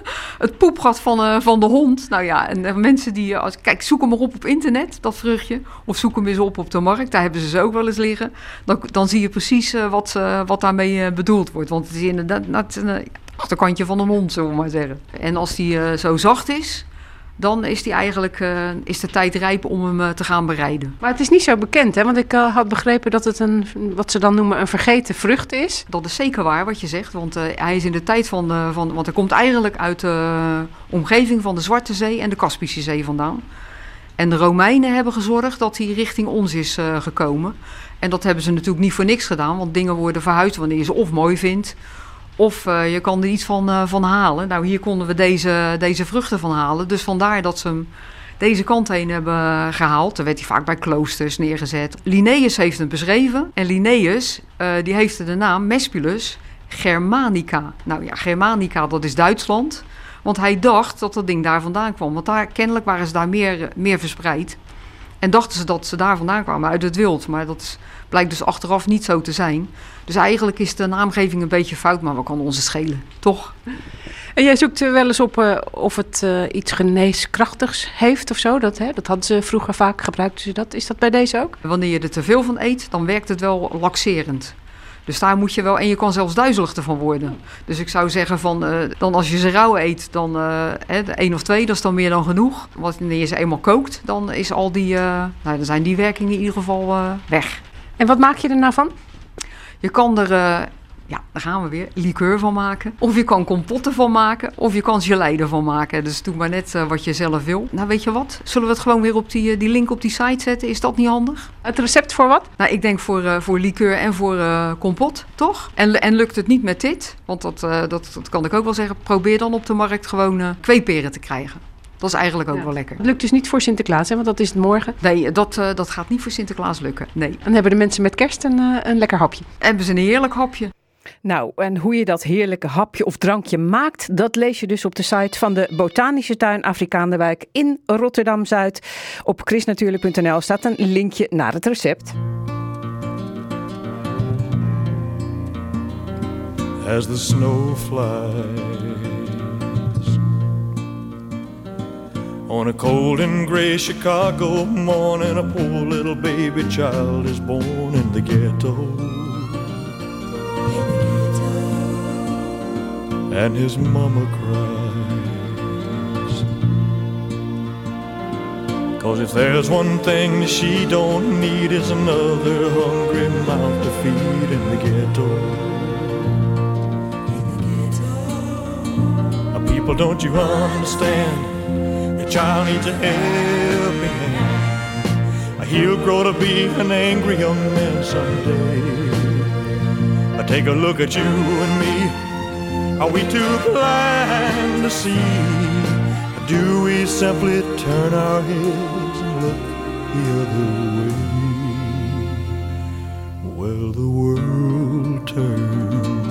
het poepgat van, eh, van de hond. Nou ja, en eh, mensen die... eh, Als, kijk, zoek hem maar op op internet, dat vruchtje. Of zoek hem eens op op de markt. Daar hebben ze ze ook wel eens liggen. Dan, dan zie je precies wat, wat daarmee bedoeld wordt. Want het is inderdaad eh, achterkantje van een hond, zullen we maar zeggen. En als die zo zacht is... Dan is, die eigenlijk, eh, is de tijd rijp om hem eh, te gaan bereiden. Maar het is niet zo bekend, hè? Want ik eh, had begrepen dat het een, wat ze dan noemen, een vergeten vrucht is. Dat is zeker waar wat je zegt, want hij is in de tijd van, van... Want hij komt eigenlijk uit de omgeving van de Zwarte Zee en de Kaspische Zee vandaan. En de Romeinen hebben gezorgd dat hij richting ons is gekomen. En dat hebben ze natuurlijk niet voor niks gedaan, want dingen worden verhuisd wanneer je ze of mooi vindt... Of eh, je kan er iets van, eh, van halen. Nou, hier konden we deze, deze vruchten van halen. Dus vandaar dat ze hem deze kant heen hebben gehaald. Dan werd hij vaak bij kloosters neergezet. Linnaeus heeft hem beschreven. En Linnaeus eh, die heeft de naam Mespilus Germanica. Nou ja, Germanica, dat is Duitsland. Want hij dacht dat dat ding daar vandaan kwam. Want daar, kennelijk waren ze daar meer, meer verspreid. En dachten ze dat ze daar vandaan kwamen, uit het wild. Maar dat is, blijkt dus achteraf niet zo te zijn. Dus eigenlijk is de naamgeving een beetje fout, maar we kan ons het schelen, toch? En jij zoekt eh, wel eens op eh, of het eh, iets geneeskrachtigs heeft of zo. Dat, hè, dat hadden ze vroeger vaak gebruikt. ze dat. Is dat bij deze ook? Wanneer je er te veel van eet, dan werkt het wel laxerend. Dus daar moet je wel, en je kan zelfs duizelig ervan worden. Dus ik zou zeggen van, dan als je ze rauw eet, dan eh hè, de één of twee, dat is dan meer dan genoeg. Want wanneer je ze eenmaal kookt, dan is al die, nou, dan zijn die werkingen in ieder geval weg. En wat maak je er nou van? Je kan er, eh, ja, daar gaan we weer, liqueur van maken. Of je kan kompotten van maken, of je kan gelei ervan maken. Dus doe maar net eh, wat je zelf wil. Nou, weet je wat? Zullen we het gewoon weer op die, eh, die link op die site zetten? Is dat niet handig? Het recept voor wat? Nou, ik denk voor, voor liqueur en voor kompot, toch? En, en lukt het niet met dit, want dat, dat, dat kan ik ook wel zeggen, probeer dan op de markt gewoon kweeperen te krijgen. Dat is eigenlijk ook wel lekker. Het lukt dus niet voor Sinterklaas, hè, want dat is het morgen. Nee, dat, eh, dat gaat niet voor Sinterklaas lukken. Nee. Dan hebben de mensen met kerst een, eh, een lekker hapje. Hebben ze een heerlijk hapje. Nou, en hoe je dat heerlijke hapje of drankje maakt, dat lees je dus op de site van de Botanische Tuin Afrikaanderwijk in Rotterdam-Zuid. Op chrisnatuurlijk.nl staat een linkje naar het recept. as the snow flies. On a cold and gray Chicago morning, a poor little baby child is born in the ghetto. And his mama cries. Cause if there's one thing that she don't need is another hungry mouth to feed in the ghetto. People, don't you understand? Child needs a helping hand. He'll grow to be an angry young man someday. Take a look at you and me. Are we too blind to see? Do we simply turn our heads and look the other way? Well, the world turns.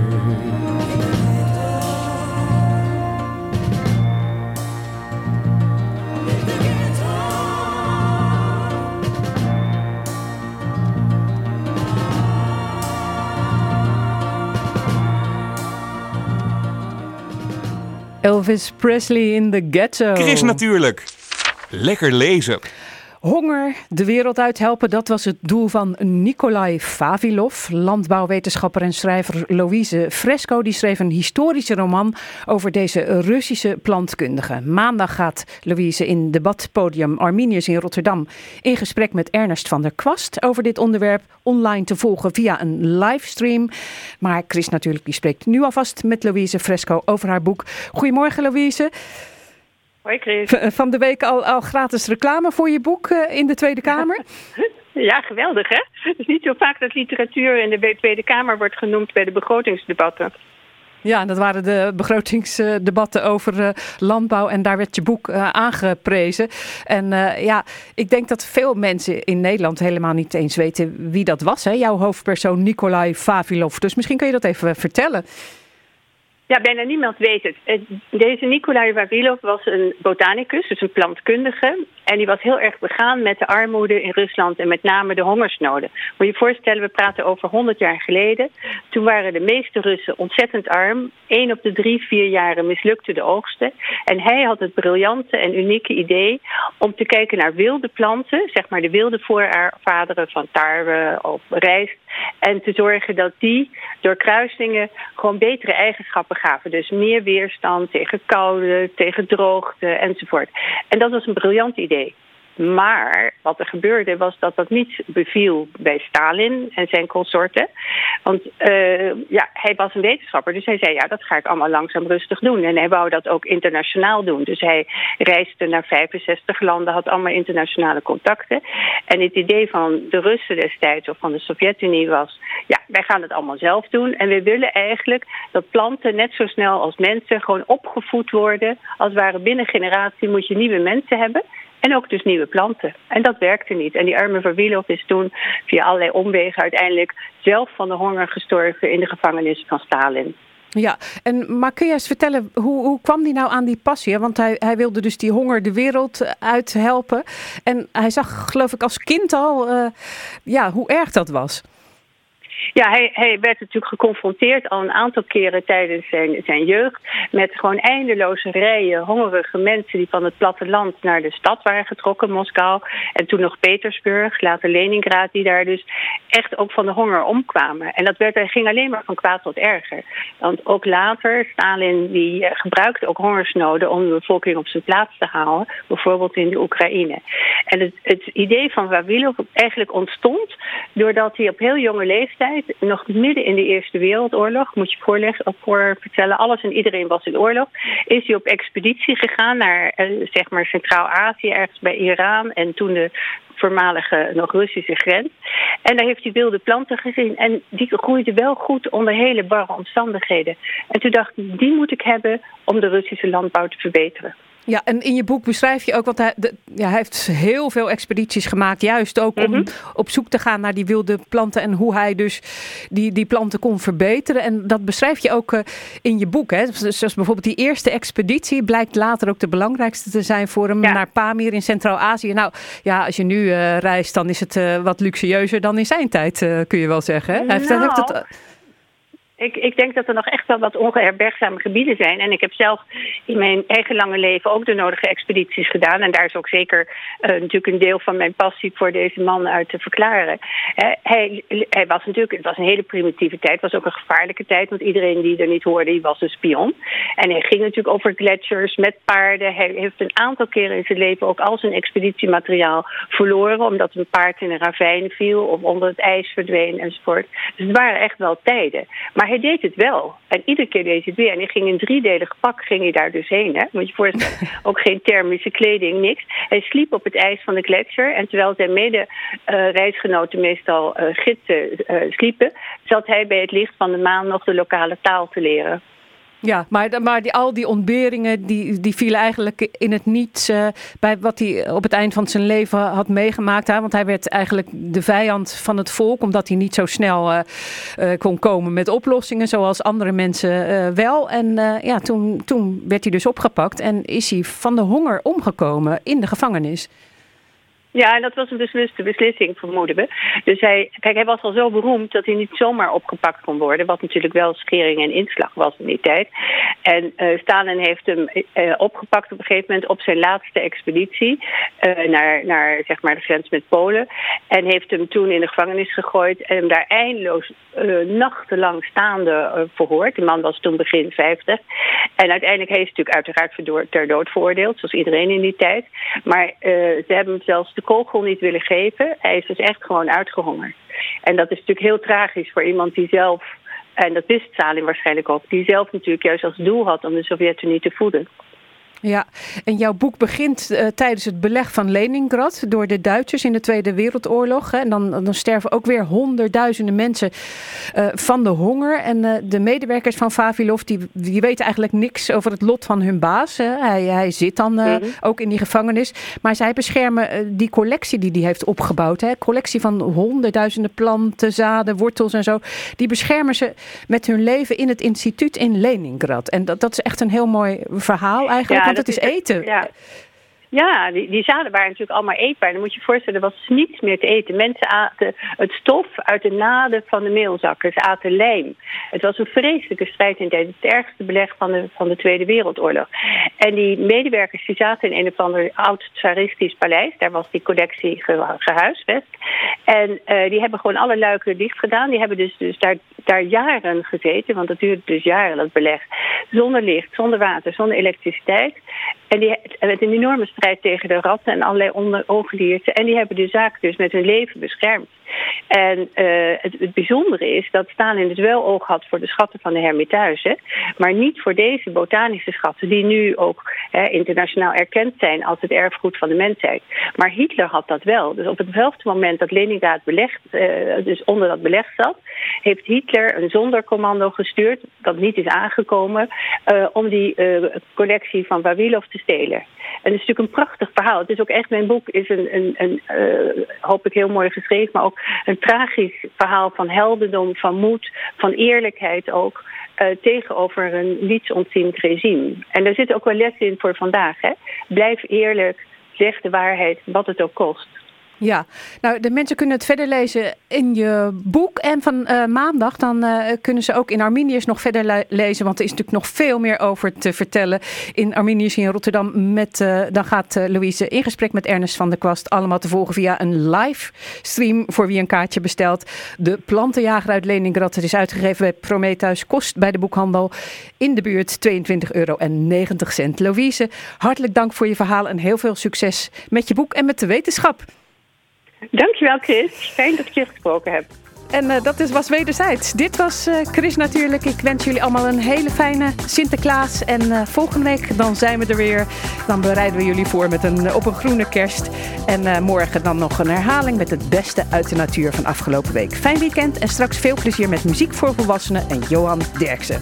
Elvis Presley in the ghetto. Chris natuurlijk. Lekker lezen. Honger de wereld uithelpen, dat was het doel van Nikolai Vavilov. Landbouwwetenschapper en schrijver Louise Fresco die schreef een historische roman over deze Russische plantkundige. Maandag gaat Louise in debatpodium Arminius in Rotterdam in gesprek met Ernest van der Kwast over dit onderwerp online te volgen via een livestream. Maar Chris natuurlijk die spreekt nu alvast met Louise Fresco over haar boek. Goedemorgen Louise. Hoi Chris. V- Van de week al, al gratis reclame voor je boek eh, in de Tweede Kamer. Ja, geweldig hè? Het is niet zo vaak dat literatuur in de Tweede Kamer wordt genoemd bij de begrotingsdebatten. Ja, dat waren de begrotingsdebatten over eh, landbouw en daar werd je boek eh, aangeprezen. En eh, ja, ik denk dat veel mensen in Nederland helemaal niet eens weten wie dat was. Hè? Jouw hoofdpersoon Nikolai Vavilov. Dus misschien kun je dat even vertellen. Ja, bijna niemand weet het. Eh, Deze Nikolai Vavilov was een botanicus, dus een plantkundige. En die was heel erg begaan met de armoede in Rusland en met name de hongersnoden. Moet je je voorstellen, we praten over 100 jaar geleden. Toen waren de meeste Russen ontzettend arm. Eén op de drie, vier jaren mislukte de oogsten. En hij had het briljante en unieke idee om te kijken naar wilde planten, zeg maar de wilde voorvaderen van tarwe of rijst. En te zorgen dat die door kruisingen gewoon betere eigenschappen gaven. Dus meer weerstand tegen koude, tegen droogte enzovoort. En dat was een briljant idee. Maar wat er gebeurde was dat dat niet beviel bij Stalin en zijn consorten. Want eh, ja, hij was een wetenschapper, dus hij zei ja, dat ga ik allemaal langzaam rustig doen. En hij wou dat ook internationaal doen. Dus hij reisde naar 65 landen, had allemaal internationale contacten. En het idee van de Russen destijds of van de Sovjet-Unie was, ja, wij gaan het allemaal zelf doen. En we willen eigenlijk dat planten net zo snel als mensen gewoon opgevoed worden. Als het ware binnen generatie moet je nieuwe mensen hebben. En ook dus nieuwe planten. En dat werkte niet. En die arme Vavilov is toen via allerlei omwegen uiteindelijk zelf van de honger gestorven in de gevangenis van Stalin. Ja, en, maar kun je eens vertellen, hoe, hoe kwam die nou aan die passie? Want hij, hij wilde dus die honger de wereld eh, uithelpen. En hij zag, geloof ik, als kind al eh, ja, hoe erg dat was. Ja, hij, hij werd natuurlijk geconfronteerd al een aantal keren tijdens zijn, zijn jeugd met gewoon eindeloze rijen hongerige mensen die van het platteland naar de stad waren getrokken, Moskou. En toen nog Petersburg, later Leningrad, die daar dus echt ook van de honger omkwamen. En dat werd, hij ging alleen maar van kwaad tot erger. Want ook later, Stalin die eh, gebruikte ook hongersnoden om de bevolking op zijn plaats te houden, bijvoorbeeld in de Oekraïne. En het, het idee van Vavilov eigenlijk ontstond doordat hij op heel jonge leeftijd nog midden in de Eerste Wereldoorlog, moet je voorleggen, voor vertellen, alles en iedereen was in oorlog, is hij op expeditie gegaan naar eh, zeg maar Centraal-Azië, ergens bij Iran en toen de voormalige nog Russische grens. En daar heeft hij wilde planten gezien en die groeiden wel goed onder hele barre omstandigheden. En toen dacht ik, die moet ik hebben om de Russische landbouw te verbeteren. Ja, en in je boek beschrijf je ook, want hij, de, ja, hij heeft heel veel expedities gemaakt, juist ook om op zoek te gaan naar die wilde planten en hoe hij dus die, die planten kon verbeteren. En dat beschrijf je ook eh, in je boek. Hè? Dus Zoals bijvoorbeeld die eerste expeditie blijkt later ook de belangrijkste te zijn voor hem naar Pamir in Centraal-Azië. Nou ja, als je nu eh, reist, dan is het eh, wat luxueuzer dan in zijn tijd, kun je wel zeggen. Hè? Hij heeft, hij heeft het, Nou, Ik, ik denk dat er nog echt wel wat ongeherbergzame gebieden zijn. En ik heb zelf in mijn eigen lange leven ook de nodige expedities gedaan. En daar is ook zeker eh, natuurlijk een deel van mijn passie voor deze man uit te verklaren. Hij, hij was natuurlijk, het was een hele primitieve tijd. Het was ook een gevaarlijke tijd, want iedereen die er niet hoorde, die was een spion. En hij ging natuurlijk over gletsjers met paarden. Hij heeft een aantal keren in zijn leven ook al zijn expeditiemateriaal verloren. Omdat een paard in een ravijn viel of onder het ijs verdween enzovoort. Dus het waren echt wel tijden. Maar hij deed het wel. En iedere keer deed hij het weer. En hij ging in driedelig pak ging hij daar dus heen. Hè? Moet je je voorstellen. ook geen thermische kleding, niks. Hij sliep op het ijs van de gletsjer. En terwijl zijn mede-reisgenoten meestal eh, gidsen eh, sliepen... zat hij bij het licht van de maan nog de lokale taal te leren. Ja, maar, maar die, al die ontberingen die, die vielen eigenlijk in het niets eh, bij wat hij op het eind van zijn leven had meegemaakt. Hè? Want hij werd eigenlijk de vijand van het volk, omdat hij niet zo snel eh, eh, kon komen met oplossingen zoals andere mensen wel. En ja, toen, toen werd hij dus opgepakt en is hij van de honger omgekomen in de gevangenis. Ja, en dat was een besluste beslissing, vermoeden we. Dus hij, kijk, hij was al zo beroemd dat hij niet zomaar opgepakt kon worden. Wat natuurlijk wel schering en inslag was in die tijd. En eh Stalin heeft hem eh, opgepakt op een gegeven moment op zijn laatste expeditie. eh, naar, naar zeg maar de grens met Polen. En heeft hem toen in de gevangenis gegooid. En hem daar eindeloos nachtenlang staande verhoord. De man was toen begin 50. En uiteindelijk hij is natuurlijk uiteraard ter dood veroordeeld. Zoals iedereen in die tijd. Maar ze hebben hem zelfs de niet willen geven. Hij is dus echt gewoon uitgehongerd. En dat is natuurlijk heel tragisch voor iemand die zelf, en dat wist Stalin waarschijnlijk ook, die zelf natuurlijk juist als doel had om de Sovjet-Unie te voeden. Ja, en jouw boek begint eh, tijdens het beleg van Leningrad door de Duitsers in de Tweede Wereldoorlog. Hè. En dan, dan sterven ook weer honderdduizenden mensen eh, van de honger. En eh, de medewerkers van Vavilov, die, die weten eigenlijk niks over het lot van hun baas. Hè. Hij, hij zit dan eh, ook in die gevangenis. Maar zij beschermen die collectie die hij heeft opgebouwd. Hè. Collectie van honderdduizenden planten, zaden, wortels en zo. Die beschermen ze met hun leven in het instituut in Leningrad. En dat, dat is echt een heel mooi verhaal eigenlijk, want het is eten. Ja. Ja, die, die zaden waren natuurlijk allemaal eetbaar. Dan moet je je voorstellen, er was niets meer te eten. Mensen aten het stof uit de naden van de meelzakken. Ze aten lijm. Het was een vreselijke strijd in tijd. Het ergste beleg van de, van de Tweede Wereldoorlog. En die medewerkers die zaten in een of ander oud tsaristisch paleis. Daar was die collectie ge- gehuisvest. En eh, die hebben gewoon alle luiken dicht gedaan. Die hebben dus, dus daar, daar jaren gezeten. Want dat duurde dus jaren, dat beleg. Zonder licht, zonder water, zonder elektriciteit. En die, met een enorme strijd tegen de ratten en allerlei ongedierte. En die hebben de zaak dus met hun leven beschermd. En eh, het, het bijzondere is dat Stalin dus wel oog had voor de schatten van de Hermitage, maar niet voor deze botanische schatten, die nu ook hè, internationaal erkend zijn als het erfgoed van de mensheid. Maar Hitler had dat wel. Dus op hetzelfde moment dat Leningrad belegd, eh, dus onder dat beleg zat, heeft Hitler een zondercommando gestuurd, dat niet is aangekomen, eh, om die collectie van Vavilov te stelen. En het is natuurlijk een prachtig verhaal. Het is ook echt, mijn boek is een, een, een eh, hoop ik heel mooi geschreven, maar ook een tragisch verhaal van heldendom, van moed, van eerlijkheid ook. eh, tegenover een niets ontziend regime. En daar zit ook wel les in voor vandaag. Hè? Blijf eerlijk, zeg de waarheid, wat het ook kost. Ja, nou de mensen kunnen het verder lezen in je boek. En van eh, maandag dan eh, kunnen ze ook in Arminius nog verder le- lezen. Want er is natuurlijk nog veel meer over te vertellen. In Arminius in Rotterdam. Met, eh, dan gaat Louise in gesprek met Ernest van der Kwast. Allemaal te volgen via een live stream voor wie een kaartje bestelt. De plantenjager uit Leningrad. Het is uitgegeven bij Prometheus. Kost bij de boekhandel in de buurt 22,90 euro. Louise, hartelijk dank voor je verhaal. En heel veel succes met je boek en met de wetenschap. Dankjewel Chris, fijn dat ik je gesproken heb. En eh, dat is, was wederzijds. Dit was eh, Chris natuurlijk. Ik wens jullie allemaal een hele fijne Sinterklaas. En eh, volgende week dan zijn we er weer. Dan bereiden we jullie voor met een, op een groene kerst. En morgen dan nog een herhaling met het beste uit de natuur van afgelopen week. Fijn weekend en straks veel plezier met muziek voor volwassenen en Johan Derksen.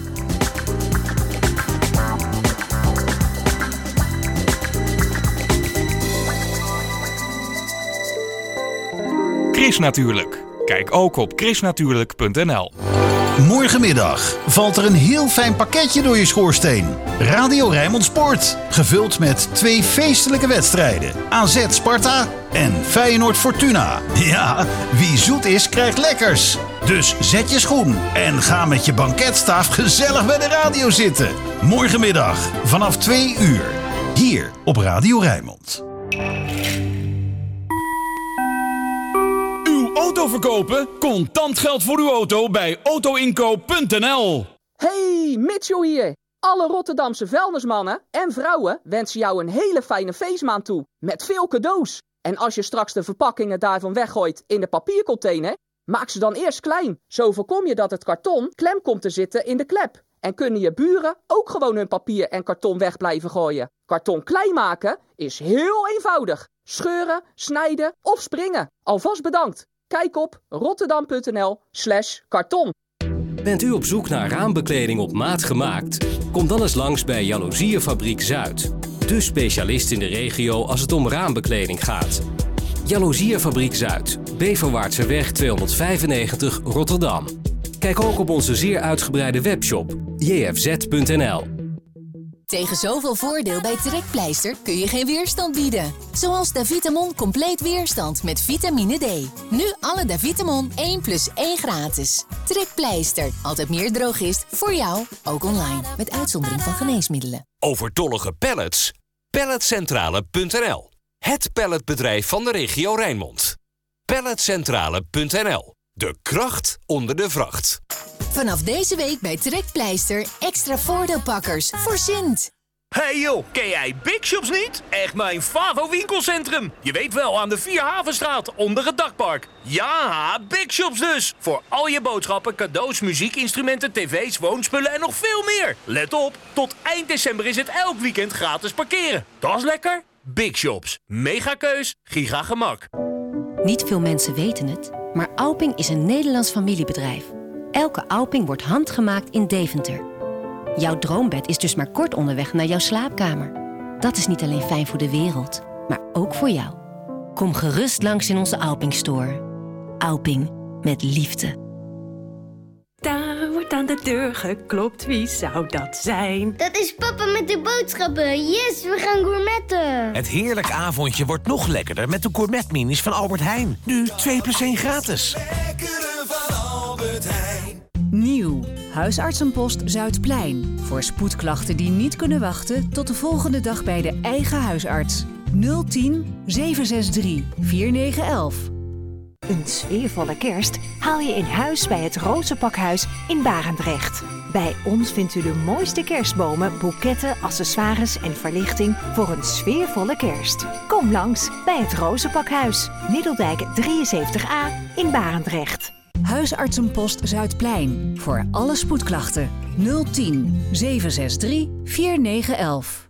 Chris Natuurlijk. Kijk ook op chrisnatuurlijk.nl. Morgenmiddag valt er een heel fijn pakketje door je schoorsteen. Radio Rijnmond Sport. Gevuld met twee feestelijke wedstrijden. AZ Sparta en Feyenoord Fortuna. Ja, wie zoet is krijgt lekkers. Dus zet je schoen en ga met je banketstaaf gezellig bij de radio zitten. Morgenmiddag vanaf 2 uur. Hier op Radio Rijnmond. Auto verkopen? Contant geld voor uw auto bij autoinkoop.nl. Hey, Mitchell hier. Alle Rotterdamse vuilnismannen en vrouwen wensen jou een hele fijne feestmaand toe. Met veel cadeaus. En als je straks de verpakkingen daarvan weggooit in de papiercontainer, maak ze dan eerst klein. Zo voorkom je dat het karton klem komt te zitten in de klep. En kunnen je buren ook gewoon hun papier en karton weg blijven gooien. Karton klein maken is heel eenvoudig. Scheuren, snijden of springen. Alvast bedankt. Kijk op rotterdam.nl slash karton. Bent u op zoek naar raambekleding op maat gemaakt? Kom dan eens langs bij Jaloezierenfabriek Zuid. De specialist in de regio als het om raambekleding gaat. Jaloezierenfabriek Zuid, Beverwaartseweg 295 Rotterdam. Kijk ook op onze zeer uitgebreide webshop jfz.nl. Tegen zoveel voordeel bij Trekpleister kun je geen weerstand bieden. Zoals Davitamon compleet weerstand met vitamine D. Nu alle Davitamon 1 plus 1 gratis. Trekpleister, altijd meer drogist voor jou, ook online. Met uitzondering van geneesmiddelen. Overtollige pallets? Palletcentrale.nl Het palletbedrijf van de regio Rijnmond. Palletcentrale.nl De kracht onder de vracht. Vanaf deze week bij Trekpleister extra voordeelpakkers voor Sint. Hey joh, ken jij Big Shops niet? Echt mijn favo winkelcentrum. Je weet wel, aan de Vierhavenstraat, onder het dakpark. Ja, Big Shops dus. Voor al je boodschappen, cadeaus, muziekinstrumenten, tv's, woonspullen en nog veel meer. Let op, tot eind december is het elk weekend gratis parkeren. Dat is lekker. Big Shops. Mega keus, giga gemak. Niet veel mensen weten het, maar Alping is een Nederlands familiebedrijf. Elke Alping wordt handgemaakt in Deventer. Jouw droombed is dus maar kort onderweg naar jouw slaapkamer. Dat is niet alleen fijn voor de wereld, maar ook voor jou. Kom gerust langs in onze Alping Store. Alping, met liefde. Wordt aan de deur geklopt, wie zou dat zijn? Dat is papa met de boodschappen. Yes, we gaan gourmetten. Het heerlijke avondje wordt nog lekkerder met de gourmet minis van Albert Heijn. Nu 2 plus 1 gratis. Nieuw. Huisartsenpost Zuidplein. Voor spoedklachten die niet kunnen wachten tot de volgende dag bij de eigen huisarts. 010 763 4911. Een sfeervolle kerst haal je in huis bij het Rozenpakhuis in Barendrecht. Bij ons vindt u de mooiste kerstbomen, boeketten, accessoires en verlichting voor een sfeervolle kerst. Kom langs bij het Rozenpakhuis, Middeldijk 73a in Barendrecht. Huisartsenpost Zuidplein. Voor alle spoedklachten. 010 763 4911.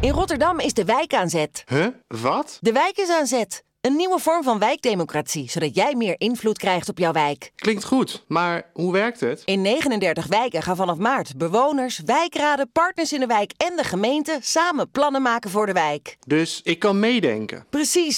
In Rotterdam is de wijk aan zet. Huh? Wat? De wijk is aan zet. Een nieuwe vorm van wijkdemocratie, zodat jij meer invloed krijgt op jouw wijk. Klinkt goed, maar hoe werkt het? In 39 wijken gaan vanaf maart bewoners, wijkraden, partners in de wijk en de gemeente samen plannen maken voor de wijk. Dus ik kan meedenken. Precies.